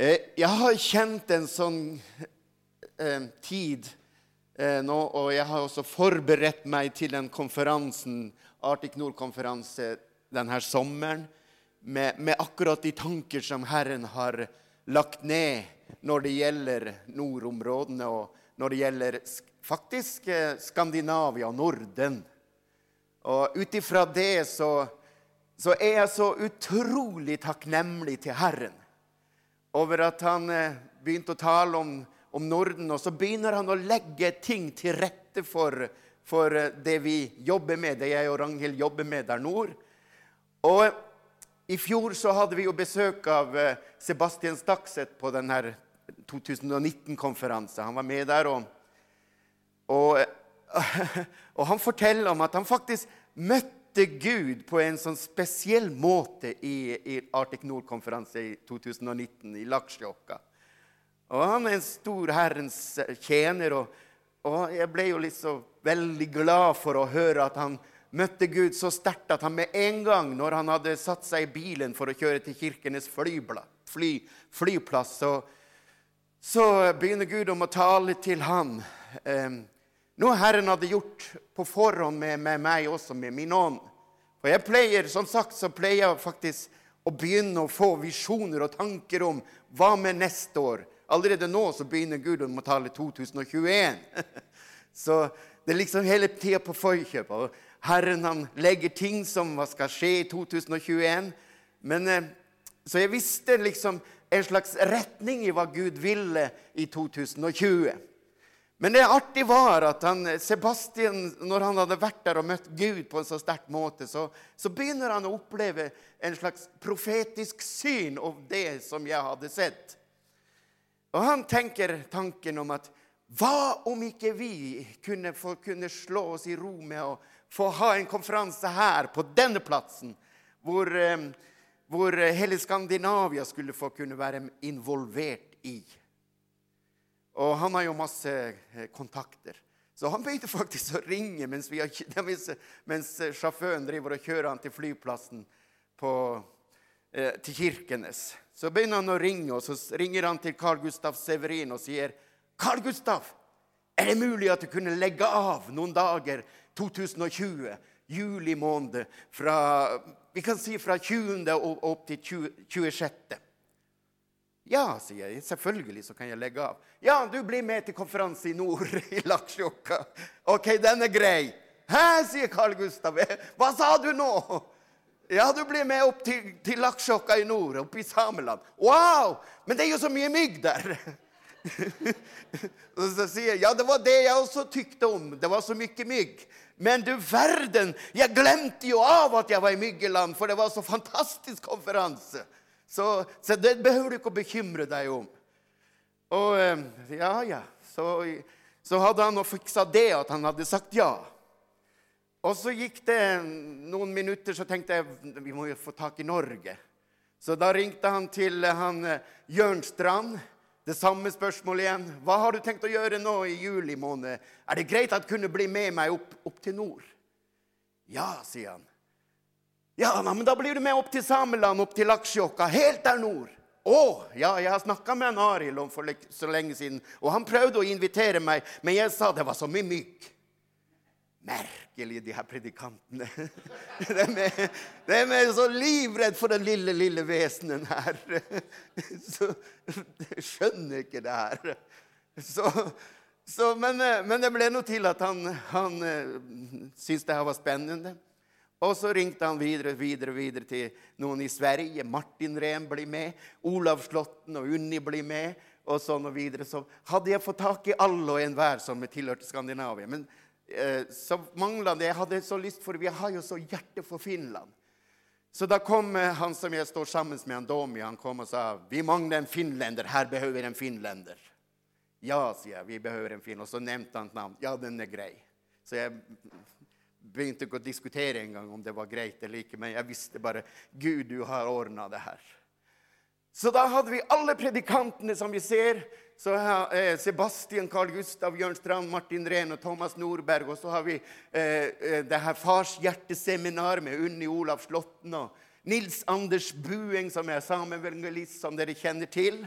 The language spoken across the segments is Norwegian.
Eh, Jeg har kjent en sånn eh, tid eh, nå, og jeg har også forberedt meg til den konferansen, Arctic Nord-konferanse denne sommeren, med, med akkurat de tanker som Herren har lagt ned når det gjelder nordområdene, og når det gjelder faktisk Skandinavia og Norden. Og ut ifra det så, så er jeg så utrolig takknemlig til Herren over at han eh, begynte å tale om, om Norden, og så begynner han å legge ting til rette for, for eh, det vi jobber med, det jeg og Ragnhild jobber med der nord. Og i fjor så hadde vi jo besøk av eh, Sebastian Stakset på denne 2019-konferansen. Han var med der, og, og, og han forteller om at han faktisk møtte Gud på en sånn spesiell måte i, i Arctic Nord-konferanse i 2019 i Laksjokka. Og han er en stor Herrens tjener, og, og jeg ble jo litt så veldig glad for å høre at han møtte Gud så sterkt at han med en gang, når han hadde satt seg i bilen for å kjøre til Kirkenes flybla, fly, flyplass, så, så begynner Gud om å tale til han. Eh, noe Herren hadde gjort på forhånd med, med meg også, med min ånd. For jeg pleier, som sagt, så pleier jeg faktisk å begynne å få visjoner og tanker om hva med neste år. Allerede nå så begynner Gud å tale 2021. så det er liksom hele tida på forkjøp. Og Herren han legger ting som hva skal skje i 2021. Men, eh, så jeg visste liksom en slags retning i hva Gud ville i 2020. Men det artige var at han, Sebastian, når han hadde vært der og møtt Gud på en så sterk måte, så, så begynner han å oppleve en slags profetisk syn av det som jeg hadde sett. Og han tenker tanken om at hva om ikke vi kunne, få, kunne slå oss i ro med å få ha en konferanse her, på denne plassen, hvor, eh, hvor hele Skandinavia skulle få kunne være involvert i. Og han har jo masse eh, kontakter. Så han begynte faktisk å ringe mens, har, mens, mens sjåføren driver og kjører han til flyplassen på, eh, til Kirkenes. Så begynner han å ringe, og så ringer han til Carl Gustav Severin og sier Carl Gustav, er det mulig at du kunne legge av noen dager 2020, juli måned, fra, vi kan si fra 20. og opp til 20, 26. Ja, sier jeg. Selvfølgelig så kan jeg legge av. Ja, du blir med til konferanse i nord, i Laksjokka. Ok, den er grei. Hæ, sier Carl Gustav. Hva sa du nå? Ja, du blir med opp til, til Laksjokka i nord, oppe i Sameland. Wow! Men det er jo så mye mygg der. Og så sier jeg ja, det var det jeg også tykte om. Det var så mye mygg. Men du verden, jeg glemte jo av at jeg var i myggeland, for det var så fantastisk konferanse. Så, så det behøver du ikke å bekymre deg om. Og eh, ja, ja. Så, så hadde han nå fiksa det, at han hadde sagt ja. Og så gikk det noen minutter, så tenkte jeg vi må jo få tak i Norge. Så da ringte han til han eh, Jørn Strand. Det samme spørsmålet igjen. Hva har du tenkt å gjøre nå i juli måned? Er det greit at kunne bli med meg opp, opp til nord? Ja, sier han. Ja, men da blir du med opp til Sameland, opp til Laksjokka, helt der nord. Å, ja, jeg har snakka med en Arild om for så lenge siden, og han prøvde å invitere meg, men jeg sa det var så mye myk. Merkelig, de her predikantene. De er, de er så livredd for den lille, lille vesenen her. Så jeg skjønner ikke det her. Så, så, men, eh, men det ble nå til at han, han eh, syntes det her var spennende. Og så ringte han videre, videre, videre til noen i Sverige. Martin Rehn blir med. Olav Slåtten og Unni blir med. Og sånn og videre. Så hadde jeg fått tak i alle og enhver som tilhørte Skandinavia. Men eh, så mangla det. Jeg hadde så lyst for Vi har jo så hjerte for Finland. Så da kom han som jeg står sammen med, han Domi, han kom og sa vi mangler en finlender. Her behøver en finlender. Ja, sier jeg. Vi behøver en finlender. Og så nevnte han et navn. Ja, den er grei. Så jeg begynte ikke å diskutere engang om det var greit eller ikke, men jeg visste bare Gud, du har ordna det her. Så da hadde vi alle predikantene som vi ser. Så har eh, Sebastian, Carl Gustav, Jørn Strand, Martin Rehn og Thomas Nordberg. Og så har vi eh, eh, det her Fars hjerteseminar med Unni Olav Slåtten og Nils Anders Bueng, som er samevangelist, som dere kjenner til.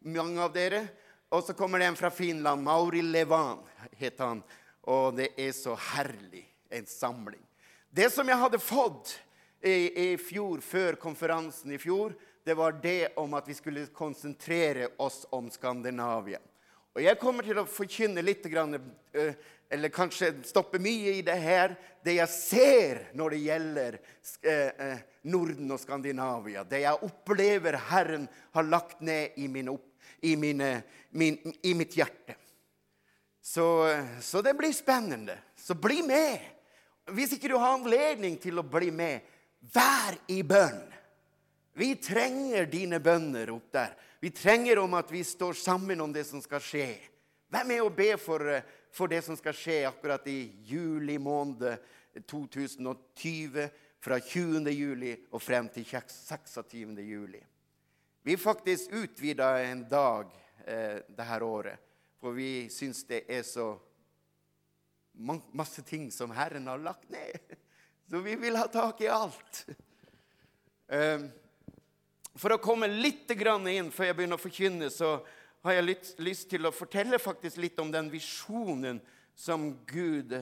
mange av dere. Og så kommer det en fra Finland. Mauri Levan heter han. Og det er så herlig. En samling. Det som jeg hadde fått i, i fjor, før konferansen i fjor, det var det om at vi skulle konsentrere oss om Skandinavia. Og jeg kommer til å forkynne litt, eller kanskje stoppe mye i det her, det jeg ser når det gjelder Norden og Skandinavia. Det jeg opplever Herren har lagt ned i, mine, i, mine, min, i mitt hjerte. Så, så, det blir spennende. Så bli med. Hvis ikke du har anledning til å bli med, vær i bønn. Vi trenger dine bønner opp der. Vi trenger om at vi står sammen om det som skal skje. Vær med og be for, for det som skal skje akkurat i juli måned 2020. Fra 20. juli og frem til 26. juli. Vi faktisk utvida en dag eh, dette året, for vi syns det er så masse ting som Herren har lagt ned. Så vi vil ha tak i alt. Um, for å komme litt inn før jeg begynner å forkynne, så har jeg litt, lyst til å fortelle faktisk litt om den visjonen som Gud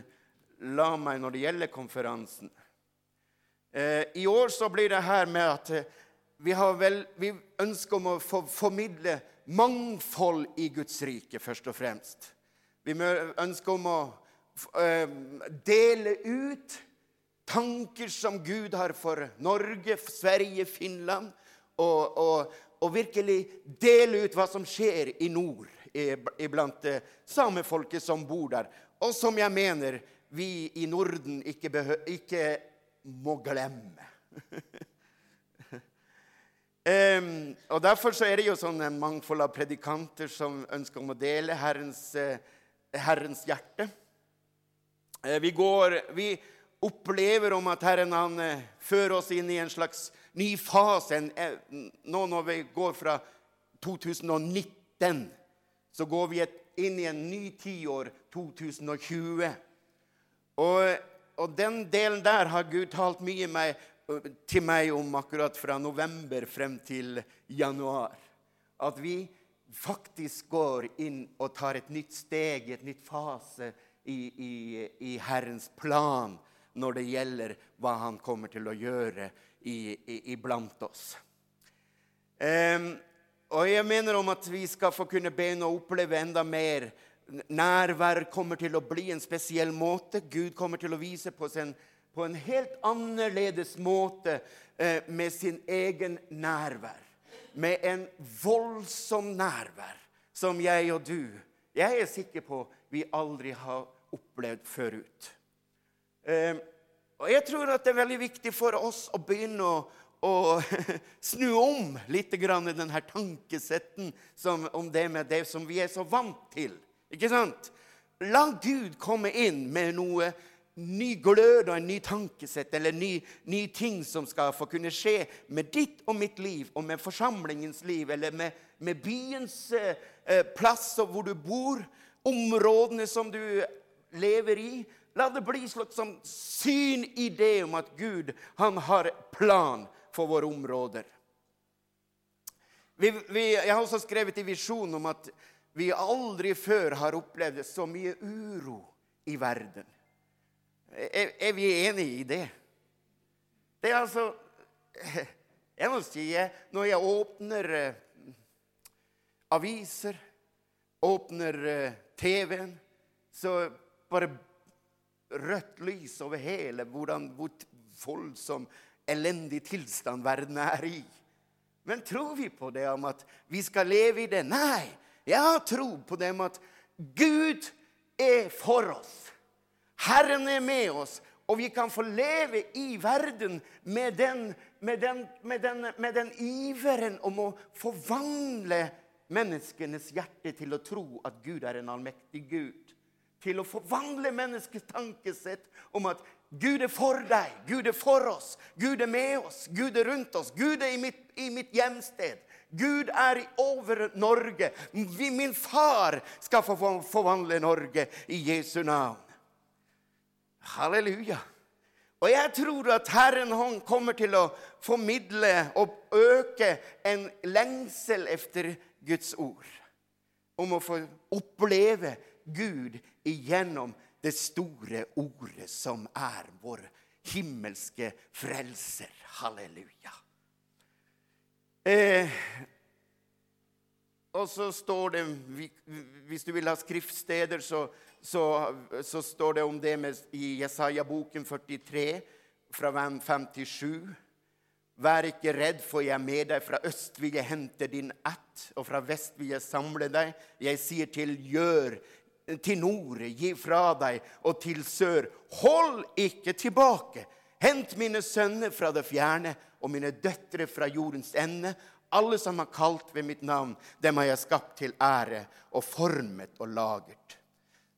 la meg når det gjelder konferansen. Eh, I år så blir det her med at vi vi, vel, vi ønsker om å formidle mangfold i Guds rike, først og fremst. Vi ønsker om å eh, dele ut tanker som Gud har for Norge, Sverige, Finland og, og, og, virkelig dele ut hva som skjer i nord iblant samefolket som bor der, og som jeg mener vi i Norden ikke, ikke må glemme. um, og Derfor så er det jo sånn en mangfold av predikanter som ønsker om å dele Herrens, uh, herrens hjerte. Uh, vi, går, vi opplever om at Herren han, uh, fører oss inn i en slags ny fase. Nå når vi går fra 2019, så går vi inn i en ny tiår, 2020. Og, og, den delen der har Gud talt mye med, til meg om akkurat fra november frem til januar. At vi faktisk går inn og tar et nytt steg, et nytt fase i, i, i Herrens plan når det gjelder hva han kommer til å gjøre iblant oss. Um, og jeg mener om at vi skal få kunne begynne å oppleve enda mer. Nærvær kommer til å bli en spesiell måte. Gud kommer til å vise på, sin, på en helt annerledes måte eh, med sin egen nærvær. Med en voldsom nærvær som jeg og du, jeg er sikker på, vi aldri har opplevd forut. Eh, og Jeg tror at det er veldig viktig for oss å begynne å, å snu om litt grann i denne tankesetten som, om det med det som vi er så vant til. Ikke sant? La Gud komme inn med noe ny glød og en ny tankesett eller ny, ny ting som skal få kunne skje med ditt og mitt liv og med forsamlingens liv eller med, med byens eh, plass og hvor du bor, områdene som du lever i. La det bli slags som syn i det om at Gud han har plan for våre områder. Vi, vi, jeg har også skrevet i visjonen om at vi aldri før har opplevd så mye uro i verden. Er, er vi enige i det? Det er altså Jeg må si når jeg åpner eh, aviser, åpner eh, TV-en, så bare rødt lys over hele hvordan, hvor voldsom, elendig tilstand verden er i. Men tror vi på det om at vi skal leve i det? Nei. Jeg har tro på det om at Gud er for oss. Herren er med oss, og vi kan få leve i verden med den, med den, med den, med den iveren om å forvandle menneskenes hjerte til å tro at Gud er en allmektig Gud til å forvandle menneskets tankesett om at Gud er for deg, Gud er for oss, Gud er med oss, Gud er rundt oss, Gud er i mitt, i mitt hjemsted. Gud er over Norge. Min far skal forvandle Norge i Jesu navn. Halleluja. Og jeg tror at Herren kommer til å formidle og øke en lengsel efter Guds ord. Om å få oppleve Gud igjennom det store ordet som er vår himmelske frelser. Halleluja. Eh, og så står det Hvis du vil ha skriftsteder, så, så, så står det om det med, i Jesaja-boken 43, fra 57. Vær ikke redd, for jeg er med deg. Fra øst vil jeg hente din ett, og fra vest vil jeg samle deg. Jeg sier til gjør, til nord, gi fra deg, og til sør, hold ikke tilbake. Hent mine sønner fra det fjerne og mine døtre fra jordens ende. Alle som har kalt ved mitt navn, dem har jeg skapt til ære og formet og lagert.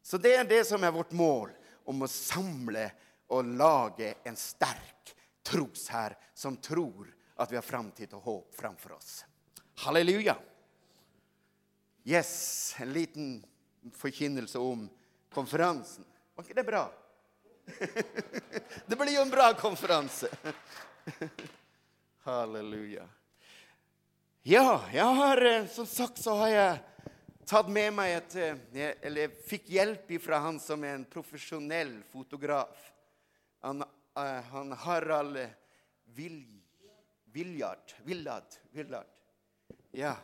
Så det er det som er vårt mål, om å samle og lage en sterk troshær som tror at vi har framtid og håp framfor oss. Halleluja! Yes, en liten forkynnelse om konferansen. Var ikke det bra? Det blir jo en bra konferanse. Halleluja. Ja, jeg har, eh, som sagt så har jeg tatt med meg et eh, Eller jeg fikk hjelp fra han som er en profesjonell fotograf. Han, uh, han Harald Viljard. Villard. Ja.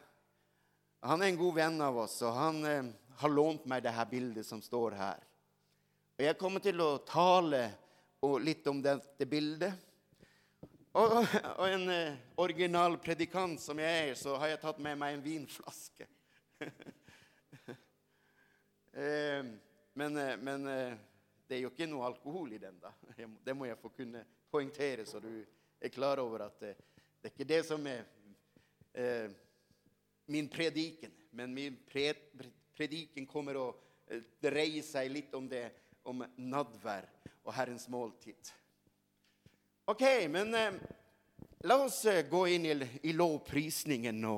Han er en god venn av oss, og han har lånt meg det her bildet som står her. Og Jeg kommer til å tale litt om dette bildet. Og, og en uh, original predikant som jeg er, så har jeg tatt med meg en vinflaske. men, men det er jo ikke noe alkohol i den. da. Det må jeg få kunne poengtere, så du er klar over at det, det er ikke det som er eh, min prediken. Men min prediken kommer å eh, dreie seg litt om det, om nadvær og Herrens måltid. OK, men eh, la oss eh, gå inn i, i lovprisningen nå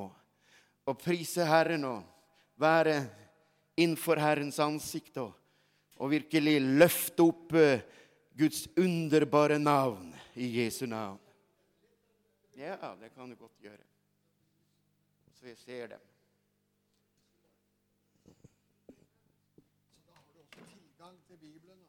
og prise Herren og være innenfor Herrens ansikt. og og virkelig løfte opp eh, Guds underbare navn i Jesu navn. Ja, det kan du godt gjøre. Så vi ser dem. Så da har du også tilgang til Bibelen.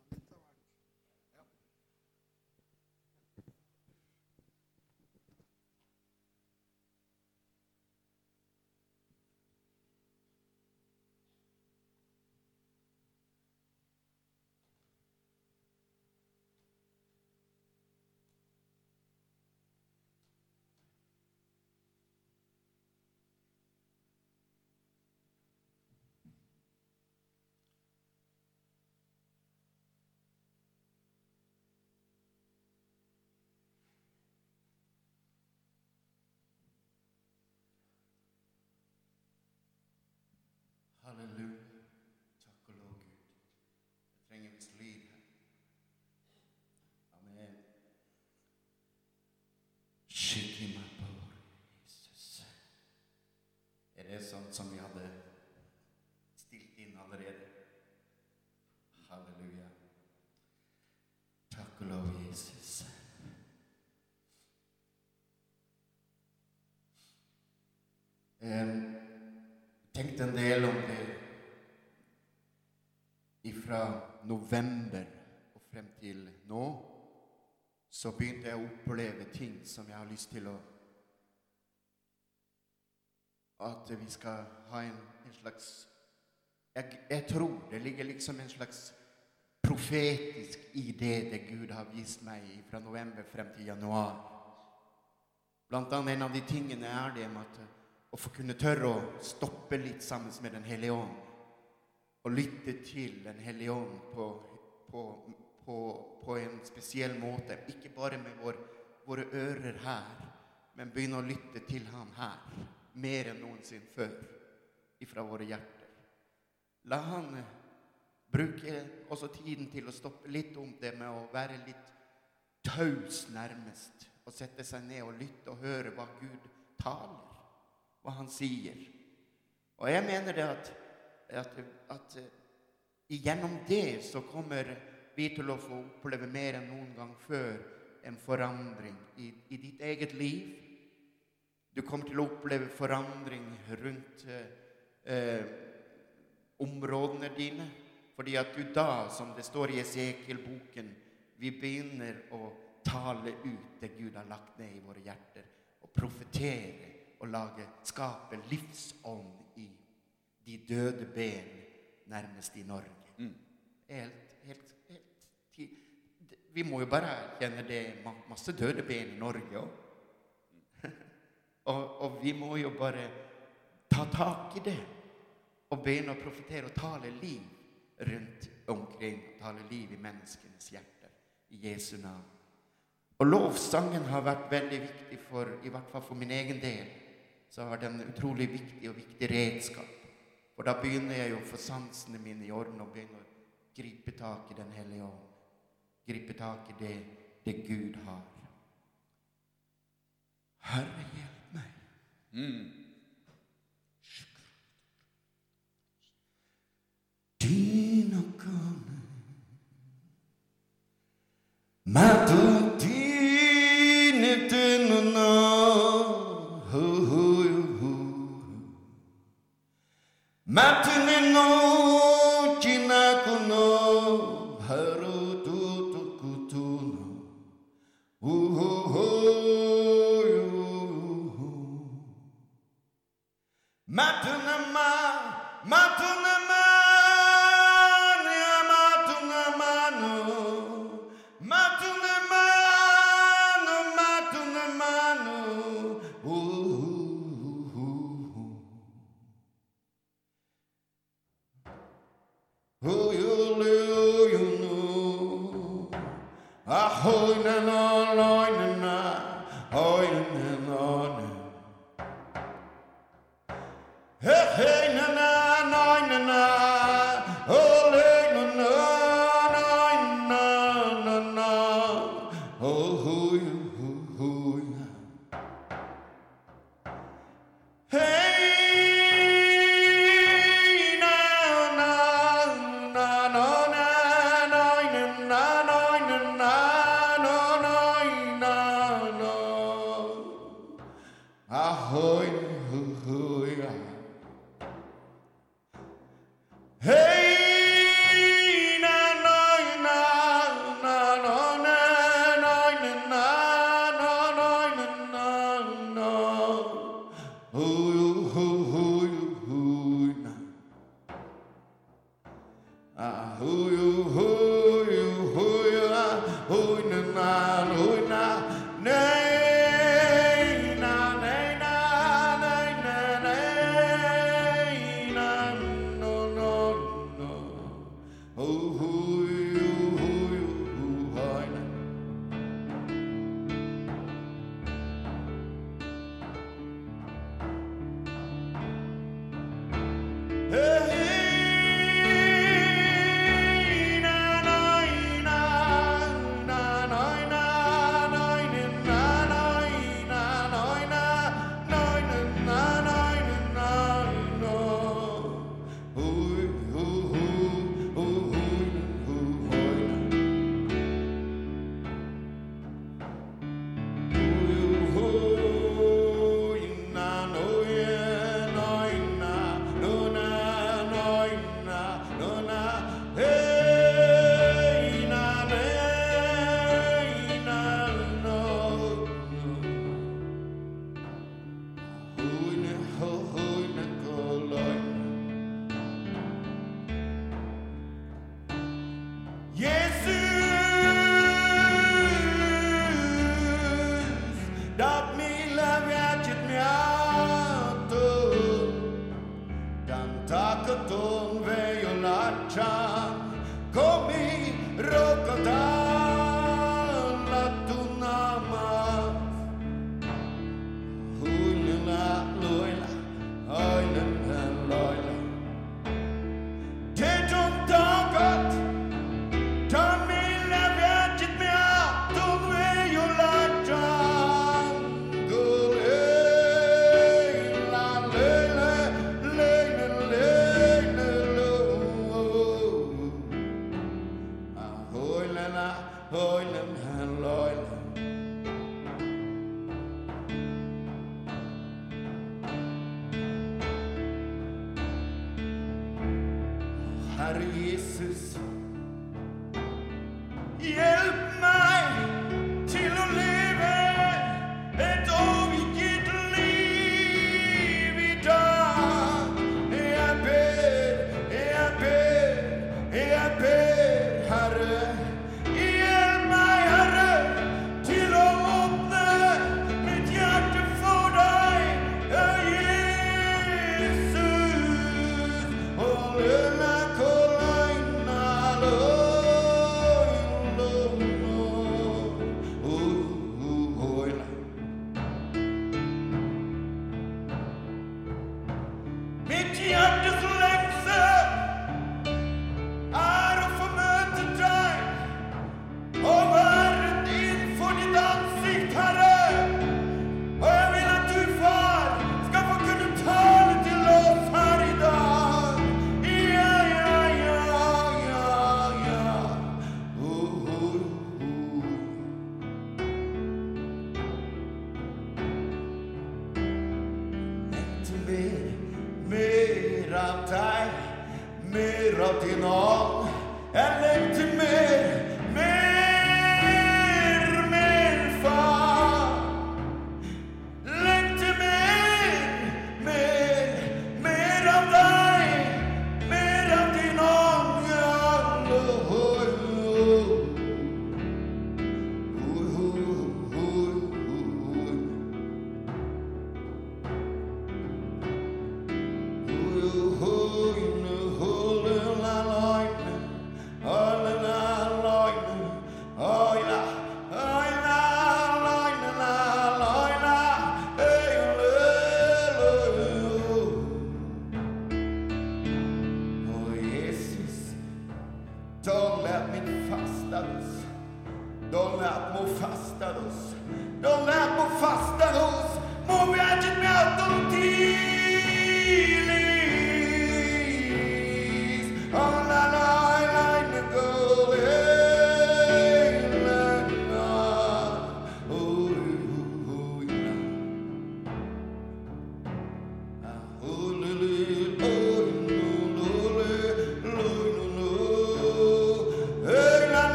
Halleluja. Takk og lov, Gud. Jeg trenger visst liv. Amen. Shikima Jesus. Sånn som vi hadde stilt inn allerede? Halleluja. Takk og lov, Jesus. Um, tenkte en del om det fra november og frem til nå. Så begynte jeg å oppleve ting som jeg har lyst til å At vi skal ha en, en slags jeg, jeg, tror det ligger liksom en slags profetisk idé det Gud har vist meg fra november frem til januar. Blant annet en av de tingene er det med at å få kunne tørre å stoppe litt sammen med Den hellige ånd. Og lytte til Den hellige ånd på, på, på, på, en spesiell måte. Ikke bare med vår, våre ører her, men begynne å lytte til Han her. Mer enn noensinne før. Ifra våre hjerter. La Han eh, bruke også tiden til å stoppe litt om det med å være litt taus, nærmest. Og sette seg ned og lytte og høre hva Gud taler hva han sier. Og jeg mener det at, at, at uh, gjennom det så kommer vi til å få oppleve mer enn noen gang før en forandring i, i ditt eget liv, Du kommer til å oppleve forandring rundt eh, områdene dine. Fordi at du da, som det står i Esekiel-boken, vi begynner å tale ut det Gud har lagt ned i våre hjerter. Og profetere og lage, skape livsånd i de døde ben nærmest i Norge. Helt, helt, helt Vi må jo bare erkjenne det er masse døde ben i Norge òg. Og, og vi må jo bare ta tak i det og begynne å profetere og tale liv rundt omkring. Tale liv i menneskenes hjerter i Jesu navn. Og lovsangen har vært veldig viktig for, i hvert fall for min egen del, så har den utrolig viktig og viktig redskap. For da begynner jeg jo å få sansene mine i orden og begynner å gripe tak i Den hellige ånd. Gripe tak i det, det Gud har. Herre, Hmm. Tinakane Mata tine tenana ho ho ho no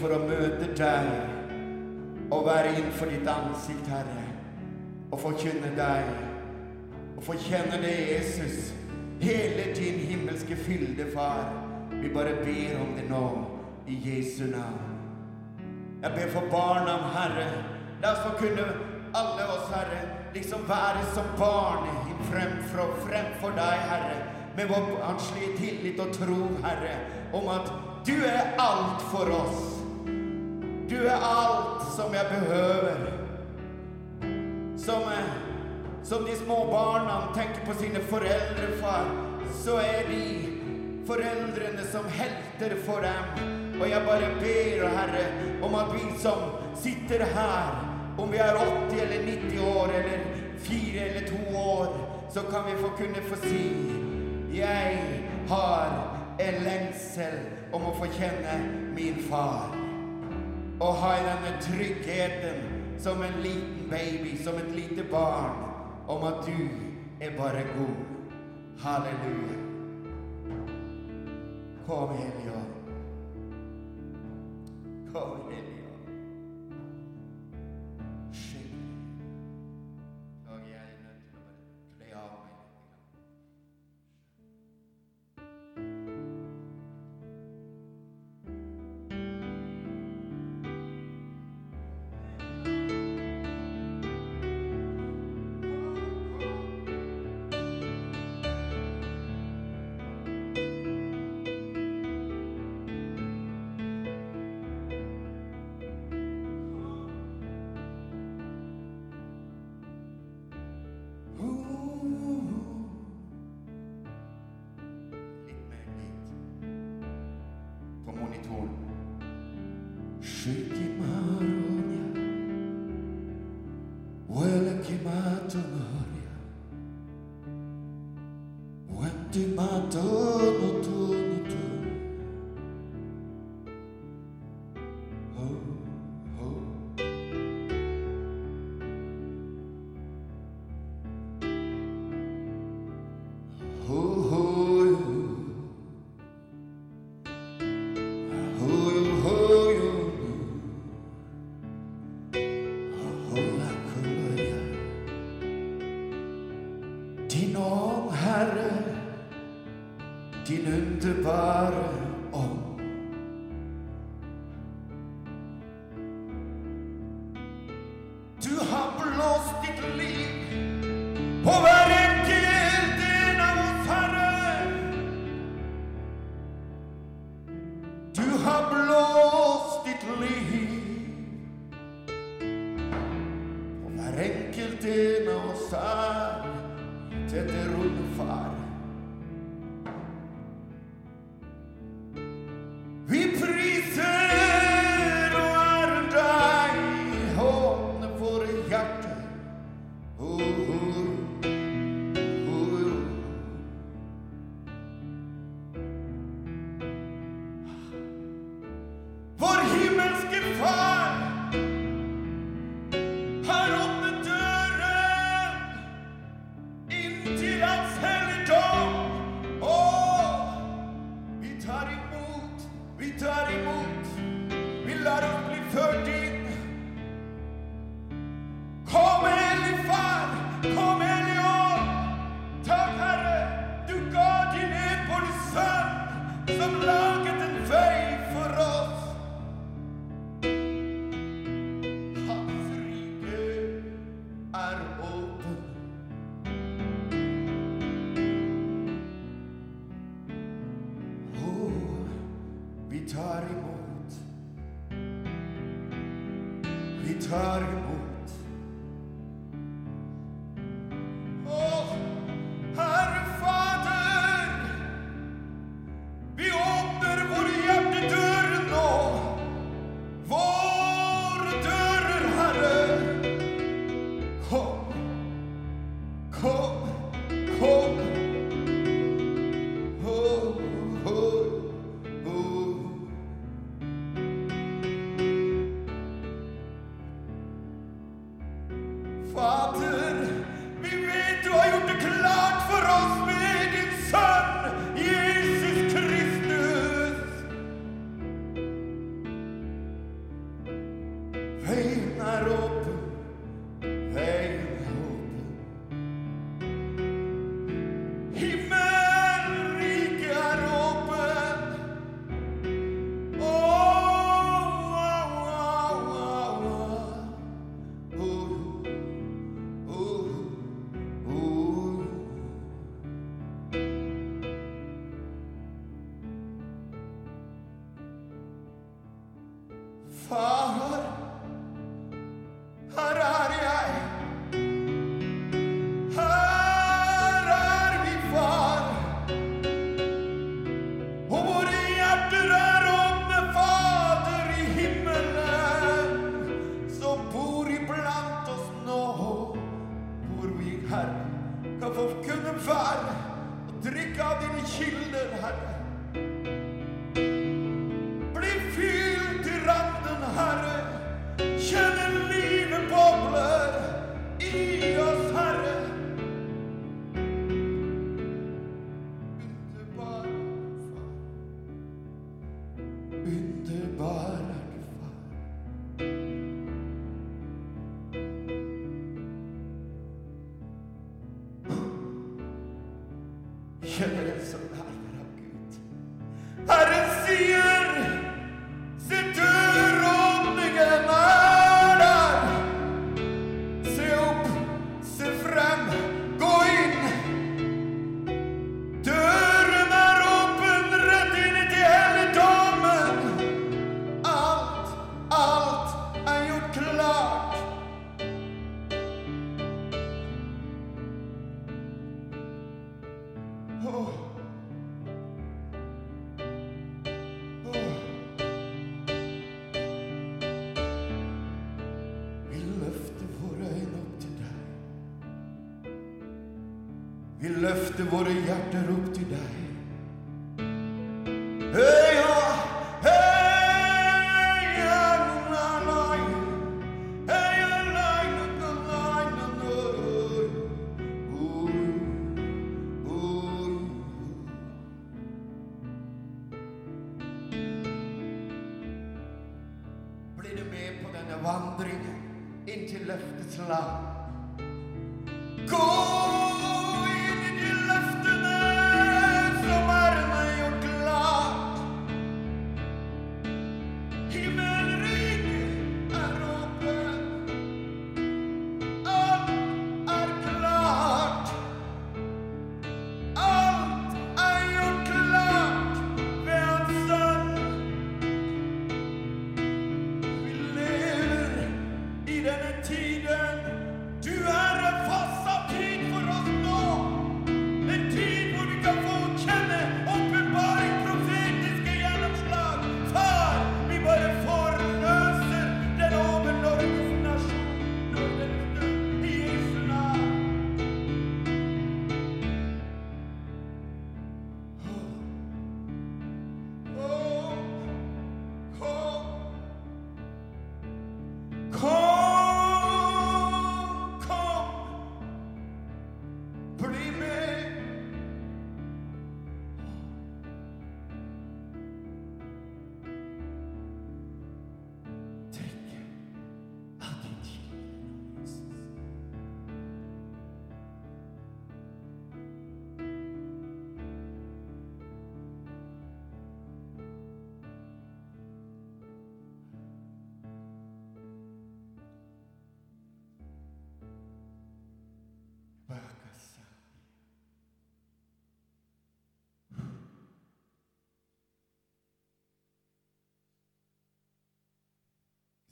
for å møte deg og være innenfor ditt ansikt, Herre, og forkynne deg og forkjenne det, Jesus. Hele din himmelske fylde, far. Vi bare ber om det nå, i Jesu navn. Jeg ber for barna, Herre. La oss få kunne, alle oss, Herre, liksom være som barn fremfor, fremfor deg, Herre. Med vår barnslige tillit og tro, Herre, om at du er alt for oss. Du er alt som jeg behøver. Som, eh, som de små barna tenker på sine foreldre, far, så er de foreldrene som helter for dem. Og jeg bare ber, Herre, om at vi som sitter her, om vi er 80 eller 90 år eller 4 eller 2 år, så kan vi få kunne få si Jeg har en lengsel om å få kjenne min far. Og ha denne tryggheten som en liten baby, som et lite barn, om at du er bare god. Halleluja. Kom, Hellige Ånd. Kom, Hellige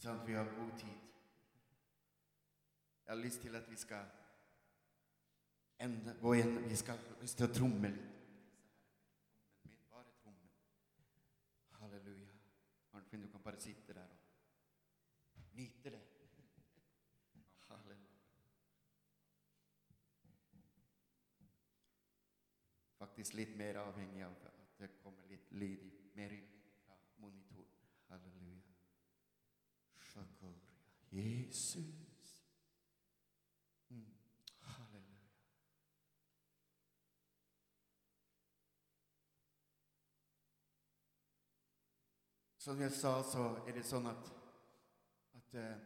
Sånn at vi har god tid. Jeg har lyst til at vi skal ende, gå igjen. vi skal ha lyst til å tromme litt. Halleluja. Arnfinn, du kan bare sitte der og nyte det. Halleluja. Faktisk litt mer avhengig av at det kommer litt lyd mer lyd fra monitor. Halleluja. Shakoria. Jesus. Mm. Halleluja. Som jeg sa, så er det sånn at, at uh,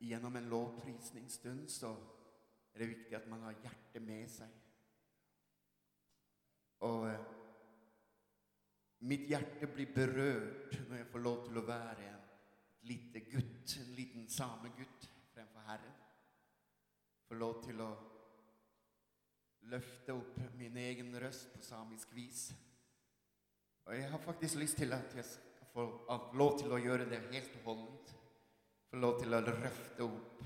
gjennom en lovprisningsstund så er det viktig at man har hjertet med seg. Og uh, mitt hjerte blir berørt når jeg får lov til å være en lite gutt, en liten samegutt fremfor Herren. Få lov til å løfte opp min egen røst på samisk vis. Og jeg har faktisk lyst til at jeg skal få lov til å gjøre det helt og holdent. Få lov til å løfte opp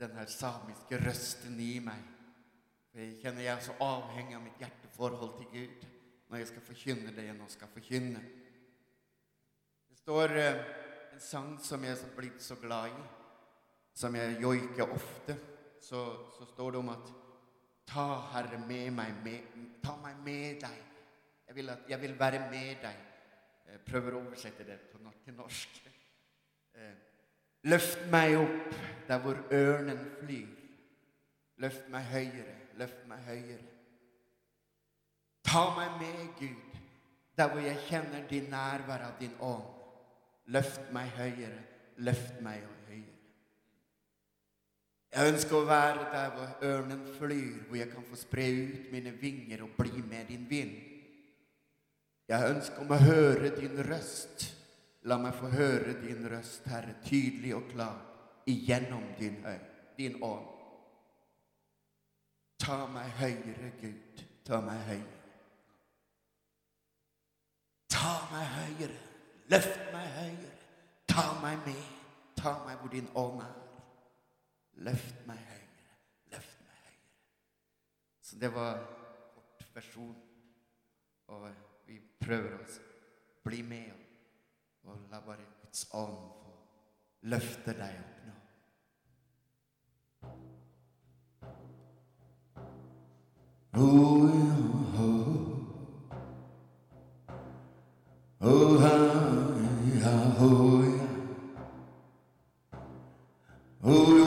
den her samiske røsten i meg. For jeg kjenner jeg er så avhengig av mitt hjerteforhold til Gud når jeg skal forkynne det jeg nå skal forkynne. Det står eh, en sang som jeg er blitt så glad i, som jeg joiker ofte. Så, så står det om at Ta, Herre, med meg, med, ta meg med deg. Jeg vil, at, jeg vil være med deg. Jeg prøver å oversette det til norsk. Eh, løft meg opp der hvor ørnen flyr. Løft meg høyere, løft meg høyere. Ta meg med, Gud, der hvor jeg kjenner din nærvær av din ånd. Løft meg høyere, løft meg høyere. Jeg ønsker å være der hvor ørnen flyr, hvor jeg kan få spre ut mine vinger og bli med din vind. Jeg ønsker om å høre din røst. La meg få høre din røst, Herre, tydelig og klar, igjennom din, høy, din ånd. Ta meg høyere, Gud. Ta meg høyere. Ta meg høyere. Løft meg høyere. Ta meg med. Ta meg hvor din ånd er. Løft meg høyere. Løft meg høyere. Så det var kort versjon. Og vi prøver å bli med og, la bare Guds ånd få løfte deg opp. Oh, oh. Oh, hi, oh. Oh, oh, oh,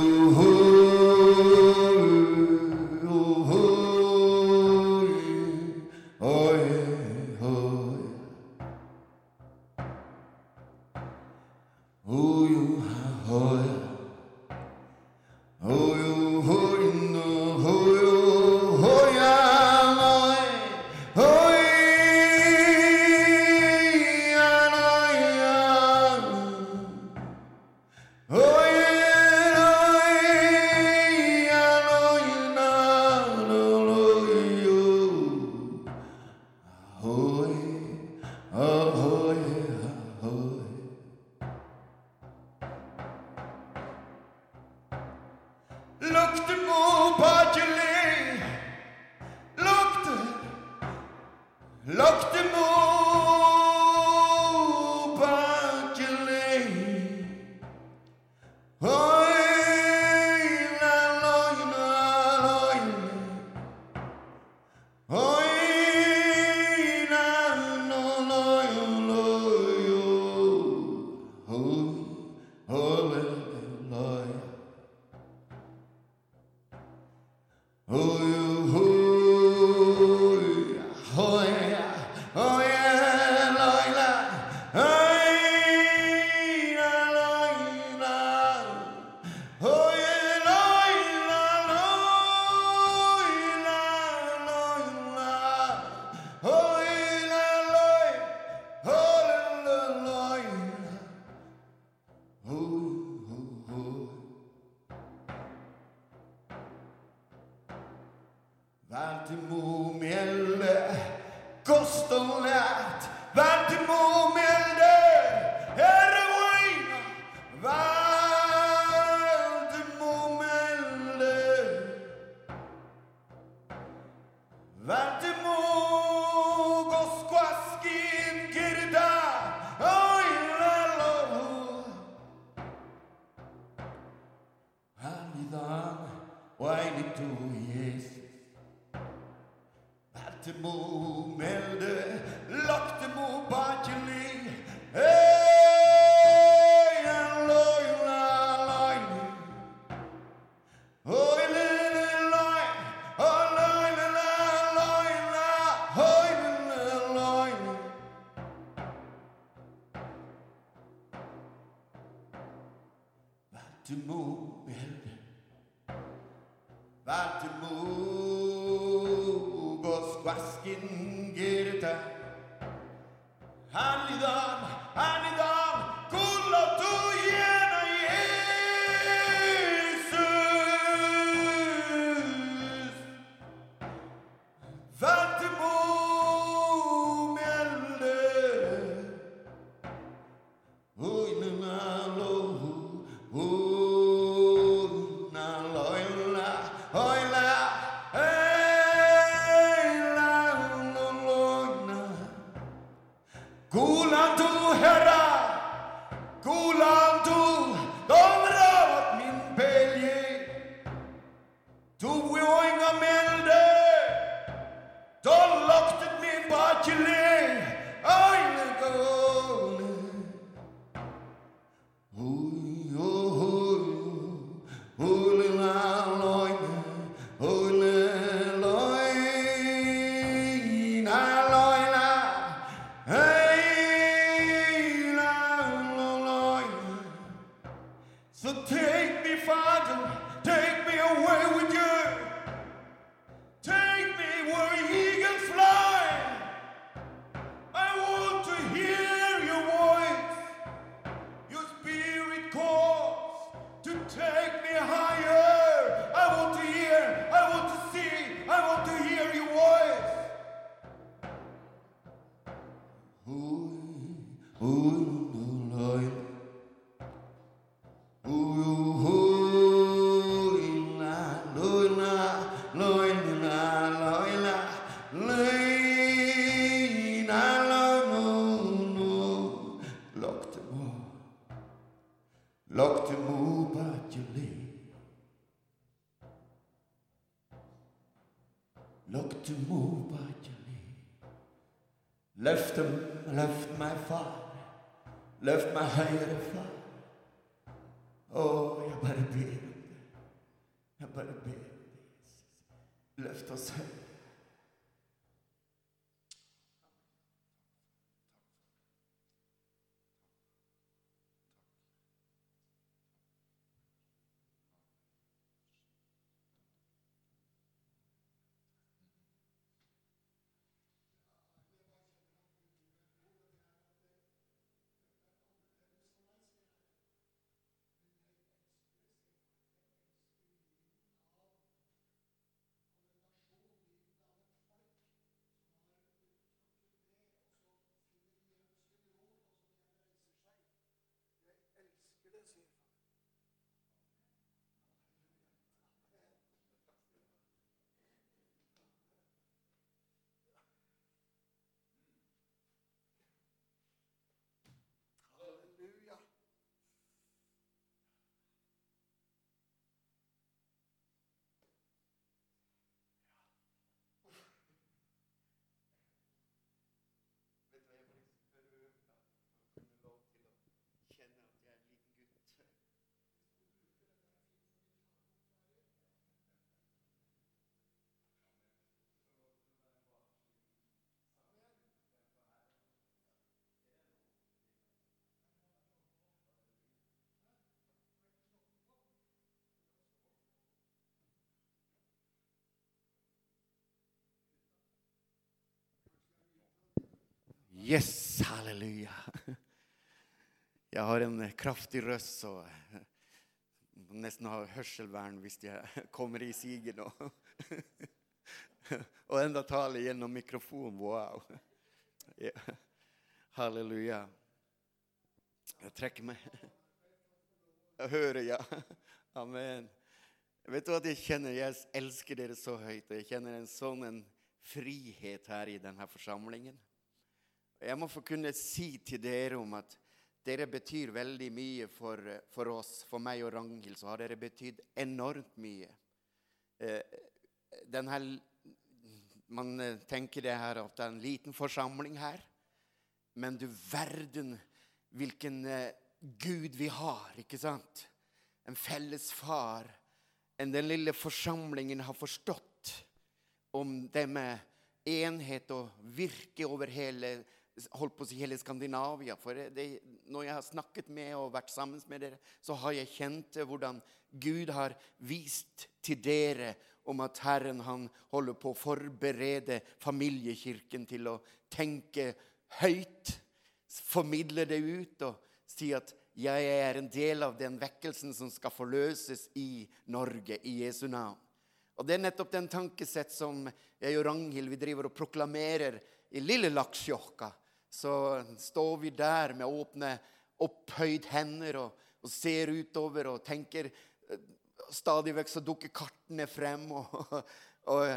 Yes, halleluja. Jeg har en kraftig røst, så nesten har hørselvern hvis jeg kommer i siget nå. Og enda taler gjennom mikrofonen. Wow. Ja. Halleluja. Jeg trekker meg. Jeg hører, ja. Amen. Vet du at jeg kjenner jeg elsker dere så høyt, og jeg kjenner en sånn en frihet her i denne forsamlingen. Jeg må få kunne si til dere om at dere betyr veldig mye for, for oss. For meg og Ragnhild så har dere betydd enormt mye. Eh, den her, man eh, tenker det her at det er en liten forsamling her. Men du verden hvilken eh, Gud vi har, ikke sant? En felles far. enn den lille forsamlingen har forstått om det med enhet og virke over hele holdt på å si hele Skandinavia. For det, når jeg har snakket med og vært sammen med dere, så har jeg kjent hvordan Gud har vist til dere om at Herren han holder på å forberede familiekirken til å tenke høyt, formidle det ut og si at jeg er en del av den vekkelsen som skal forløses i Norge, i Jesu navn. Og Det er nettopp den tankesett som jeg og Ragnhild vi driver og proklamerer i lille Laksjokka. Så står vi der med åpne, opphøyd hender og, og ser utover og tenker eh, Stadig vekk så dukker kartene frem, og, og,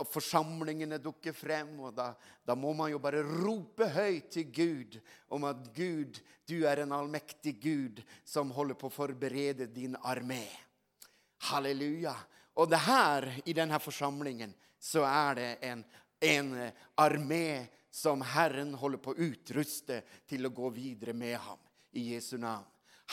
og forsamlingene dukker frem. Og da, da må man jo bare rope høyt til Gud om at Gud, du er en allmektig Gud som holder på å forberede din armé. Halleluja. Og det her, i denne forsamlingen, så er det en, en armé som Herren holder på å utruste til å gå videre med ham i Jesu navn.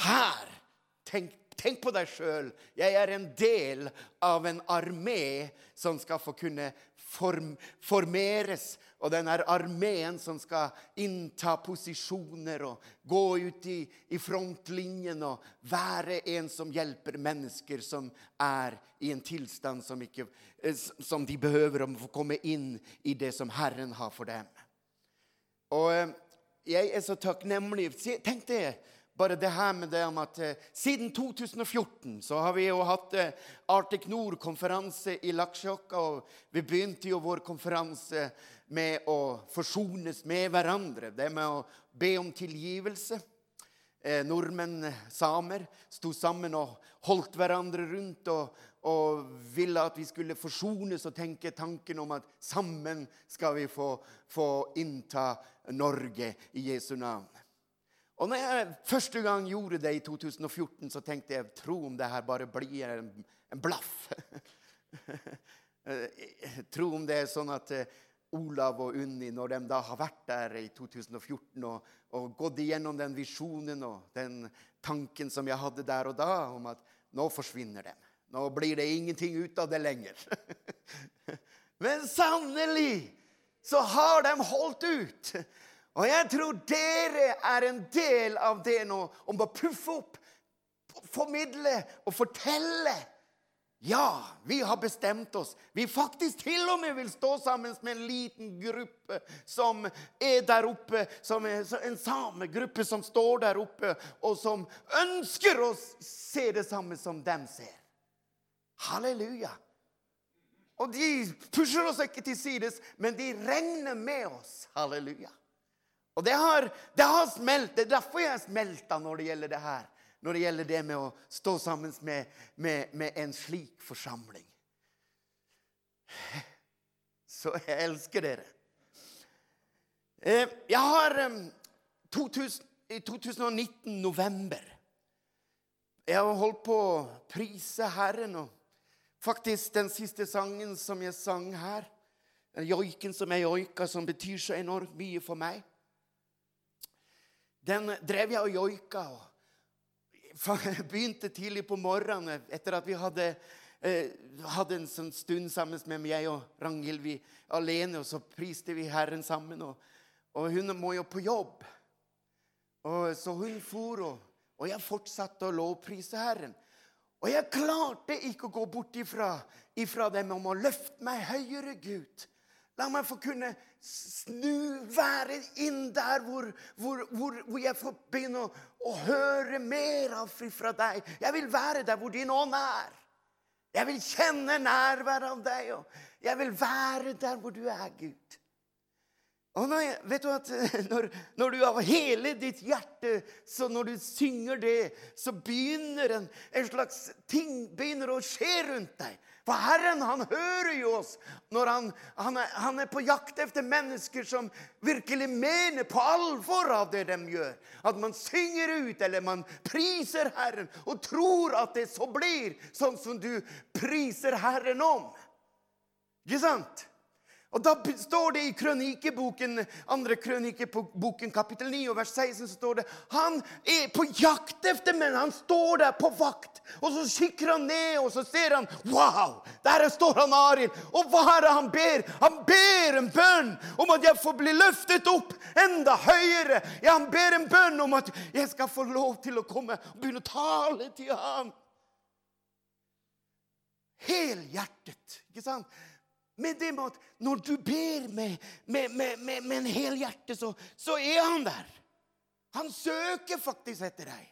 Her! Tenk, tenk på deg sjøl. Jeg er en del av en armé som skal få kunne form, formeres. Og den er armeen som skal innta posisjoner og gå ut i, i frontlinjen og være en som hjelper mennesker som er i en tilstand som, ikke, eh, som de behøver å få komme inn i det som Herren har for dem. Og eh, jeg er så takknemlig. Tenk det, bare det her med det om at eh, siden 2014 så har vi jo hatt eh, Arctic Nord-konferanse i Laksjokka. Og vi begynte jo vår konferanse med å forsones med hverandre. Det med å be om tilgivelse. Eh, nordmenn, samer, sto sammen og holdt hverandre rundt og, og ville at vi skulle forsones og tenke tanken om at sammen skal vi få, få innta Norge i Jesu navn. Og når jeg første gang gjorde det i 2014, så tenkte jeg tro om det her bare blir en, en blaff. eh, tro om det er sånn at eh, Olav og Unni, når de da har vært der i 2014 og, og gått igjennom den visjonen og den tanken som jeg hadde der og da, om at nå forsvinner de. Nå blir det ingenting ut av det lenger. Men sannelig så har de holdt ut. Og jeg tror dere er en del av det nå, om å puffe opp, formidle og fortelle ja, vi har bestemt oss. Vi faktisk til og med vil stå sammen med en liten gruppe som er der oppe, som er en samegruppe som står der oppe, og som ønsker å se det samme som dem ser. Halleluja. Og de pusher oss ikke til sides, men de regner med oss. Halleluja. Og det har, det har smelt. Det er derfor jeg smelta når det gjelder det her når det gjelder det med å stå sammen med, med, med en slik forsamling. Så jeg elsker dere. Eh, jeg har 2000, i 2019, november Jeg har holdt på å prise Herren. og Faktisk den siste sangen som jeg sang her, den joiken som jeg joika, som betyr så enormt mye for meg, den drev jeg og joika. og begynte tidlig på morgenen etter at vi hadde, eh, hadde en sånn stund sammen med meg og Ragnhild vi, alene. Og så priste vi Herren sammen. Og, og hun må jo på jobb. Og, så hun for, og, og jeg fortsatte å lovprise Herren. Og jeg klarte ikke å gå bort ifra, ifra dem om å løfte meg høyere, Gud. La meg få kunne snu, være inn der hvor, hvor, hvor, hvor jeg får begynne å, å, høre mer av fra deg. Jeg vil være der hvor din ånd er. Jeg vil kjenne nærværet av deg. Og jeg vil være der hvor du er, Gud. Og når, vet du at når, når, du av hele ditt hjerte så Når du synger det, så begynner en, en slags ting begynner å skje rundt deg. For Herren han hører jo oss når han, han, er, han, er, på jakt etter mennesker som virkelig mener på alvor av det de gjør. At man synger ut eller man priser Herren og tror at det så blir sånn som du priser Herren om. Ikke sant? Og Da står det i krønikeboken, andre krønikeboken, kapittel 9, vers 16, så står det han er på jakt etter menn. Han står der på vakt. Og så kikker han ned, og så ser han Wow! Der står han Arild. Og hva er det han ber? Han ber en bønn om at jeg får bli løftet opp enda høyere. Ja, han ber en bønn om at jeg skal få lov til å komme og begynne å tale til ham. Helhjertet, ikke sant? Med det med at når du ber med, med, med, med en hel hjerte, så, så, er han der. Han søker faktisk etter deg.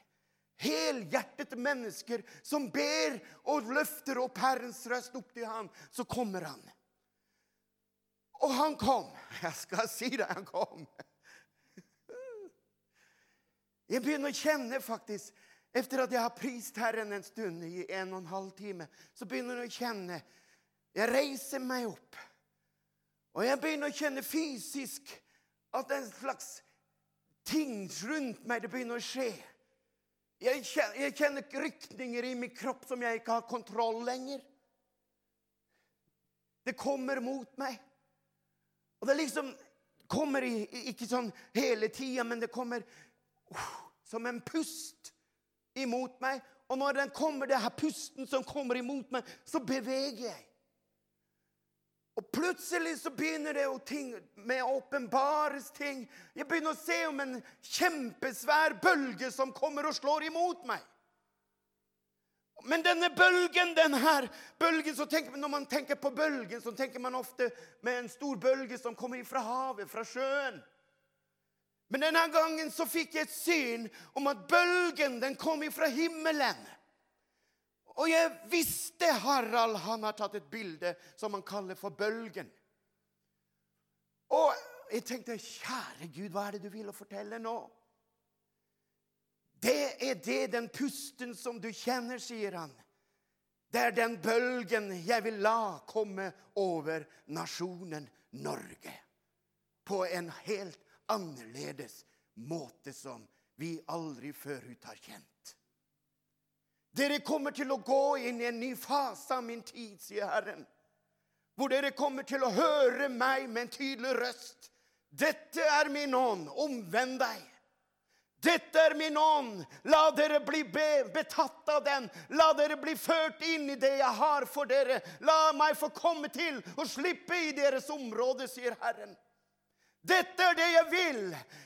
Helhjertete mennesker som ber og løfter opp Herrens røst opp til ham, så kommer han. Og han kom. Jeg skal si det, han kom. Jeg begynner å kjenne faktisk Etter at jeg har prist Herren en stund, i en og en halv time, så begynner jeg å kjenne jeg reiser meg opp, og jeg begynner å kjenne fysisk at en slags ting rundt meg det begynner å skje. Jeg kjenner, jeg kjenner rykninger i min kropp som jeg ikke har kontroll lenger. Det kommer mot meg. Og det liksom kommer ikke sånn hele tida, men det kommer uh, som en pust imot meg. Og når den kommer, det her pusten som kommer imot meg, så beveger jeg. Og plutselig så begynner det å ting med åpenbares ting. Jeg begynner å se om en kjempesvær bølge som kommer og slår imot meg. Men denne bølgen, denne bølgen tenker, Når man tenker på bølgen, så tenker man ofte med en stor bølge som kommer fra havet, fra sjøen. Men denne gangen så fikk jeg et syn om at bølgen den kom fra himmelen. Og jeg visste Harald han har tatt et bilde som han kaller for bølgen. Og jeg tenkte, kjære Gud, hva er det du vil fortelle nå? Det er det, den pusten som du kjenner, sier han. Det er den bølgen jeg vil la komme over nasjonen Norge. På en helt annerledes måte som vi aldri før har kjent. Dere kommer til å gå inn i en ny fase av min tid, sier Herren. hvor dere kommer til å høre meg med en tydelig røst. Dette er min ånd, omvend deg. Dette er min ånd, la dere bli be betatt av den. La dere bli ført inn i det jeg har for dere. La meg få komme til og slippe i deres område, sier Herren. Dette er det jeg vil.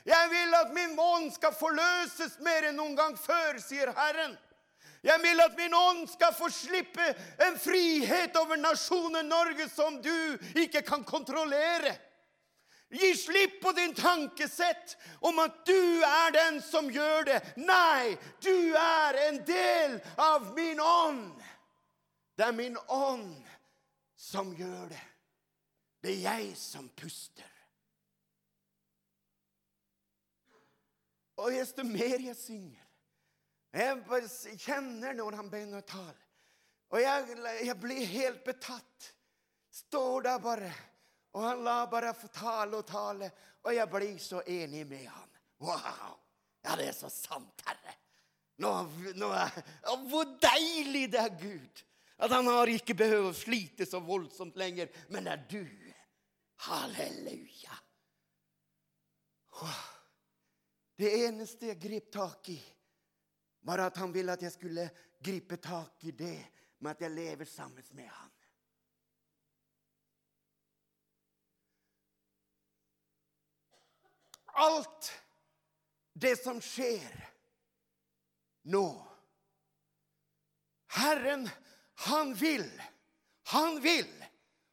Jeg vil at min ånd skal forløses mer enn noen gang før, sier Herren. Jeg vil at min ånd skal få slippe en frihet over nasjonen Norge som du ikke kan kontrollere. Gi slipp på din tankesett om at du er den som gjør det. Nei, du er en del av min ånd. Det er min ånd som gjør det. Det er jeg som puster. Og desto mer jeg synger Jeg bare kjenner når han begynner å tale. Og jeg, jeg blir helt betatt. Står der bare. Og han la bare få tale og tale. Og jeg blir så enig med han. Wow! Ja, det er så sant, Herre. Nå, nå er, hvor deilig det er, Gud. At han har ikke behøvd å slite så voldsomt lenger. Men det er du. Halleluja. Det eneste jeg grep tak i, var at han ville at jeg skulle gripe tak i det med at jeg lever sammen med han. Alt det som skjer nå Herren, han vil. Han vil,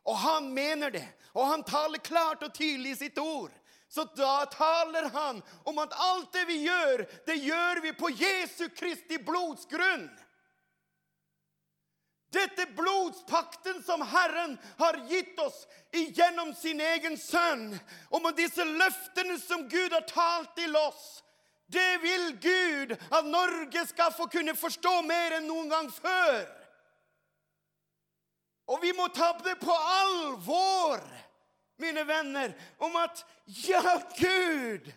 og han mener det. Og han taler klart og tydelig i sitt ord. Så da taler han om at alt det vi gjør, det gjør vi på Jesu Kristi blods grunn. Dette blodspakten som Herren har gitt oss gjennom sin egen sønn, om disse løftene som Gud har talt til oss, det vil Gud at Norge skal få kunne forstå mer enn noen gang før. Og vi må ta det på alvor mine venner, om at ja, Gud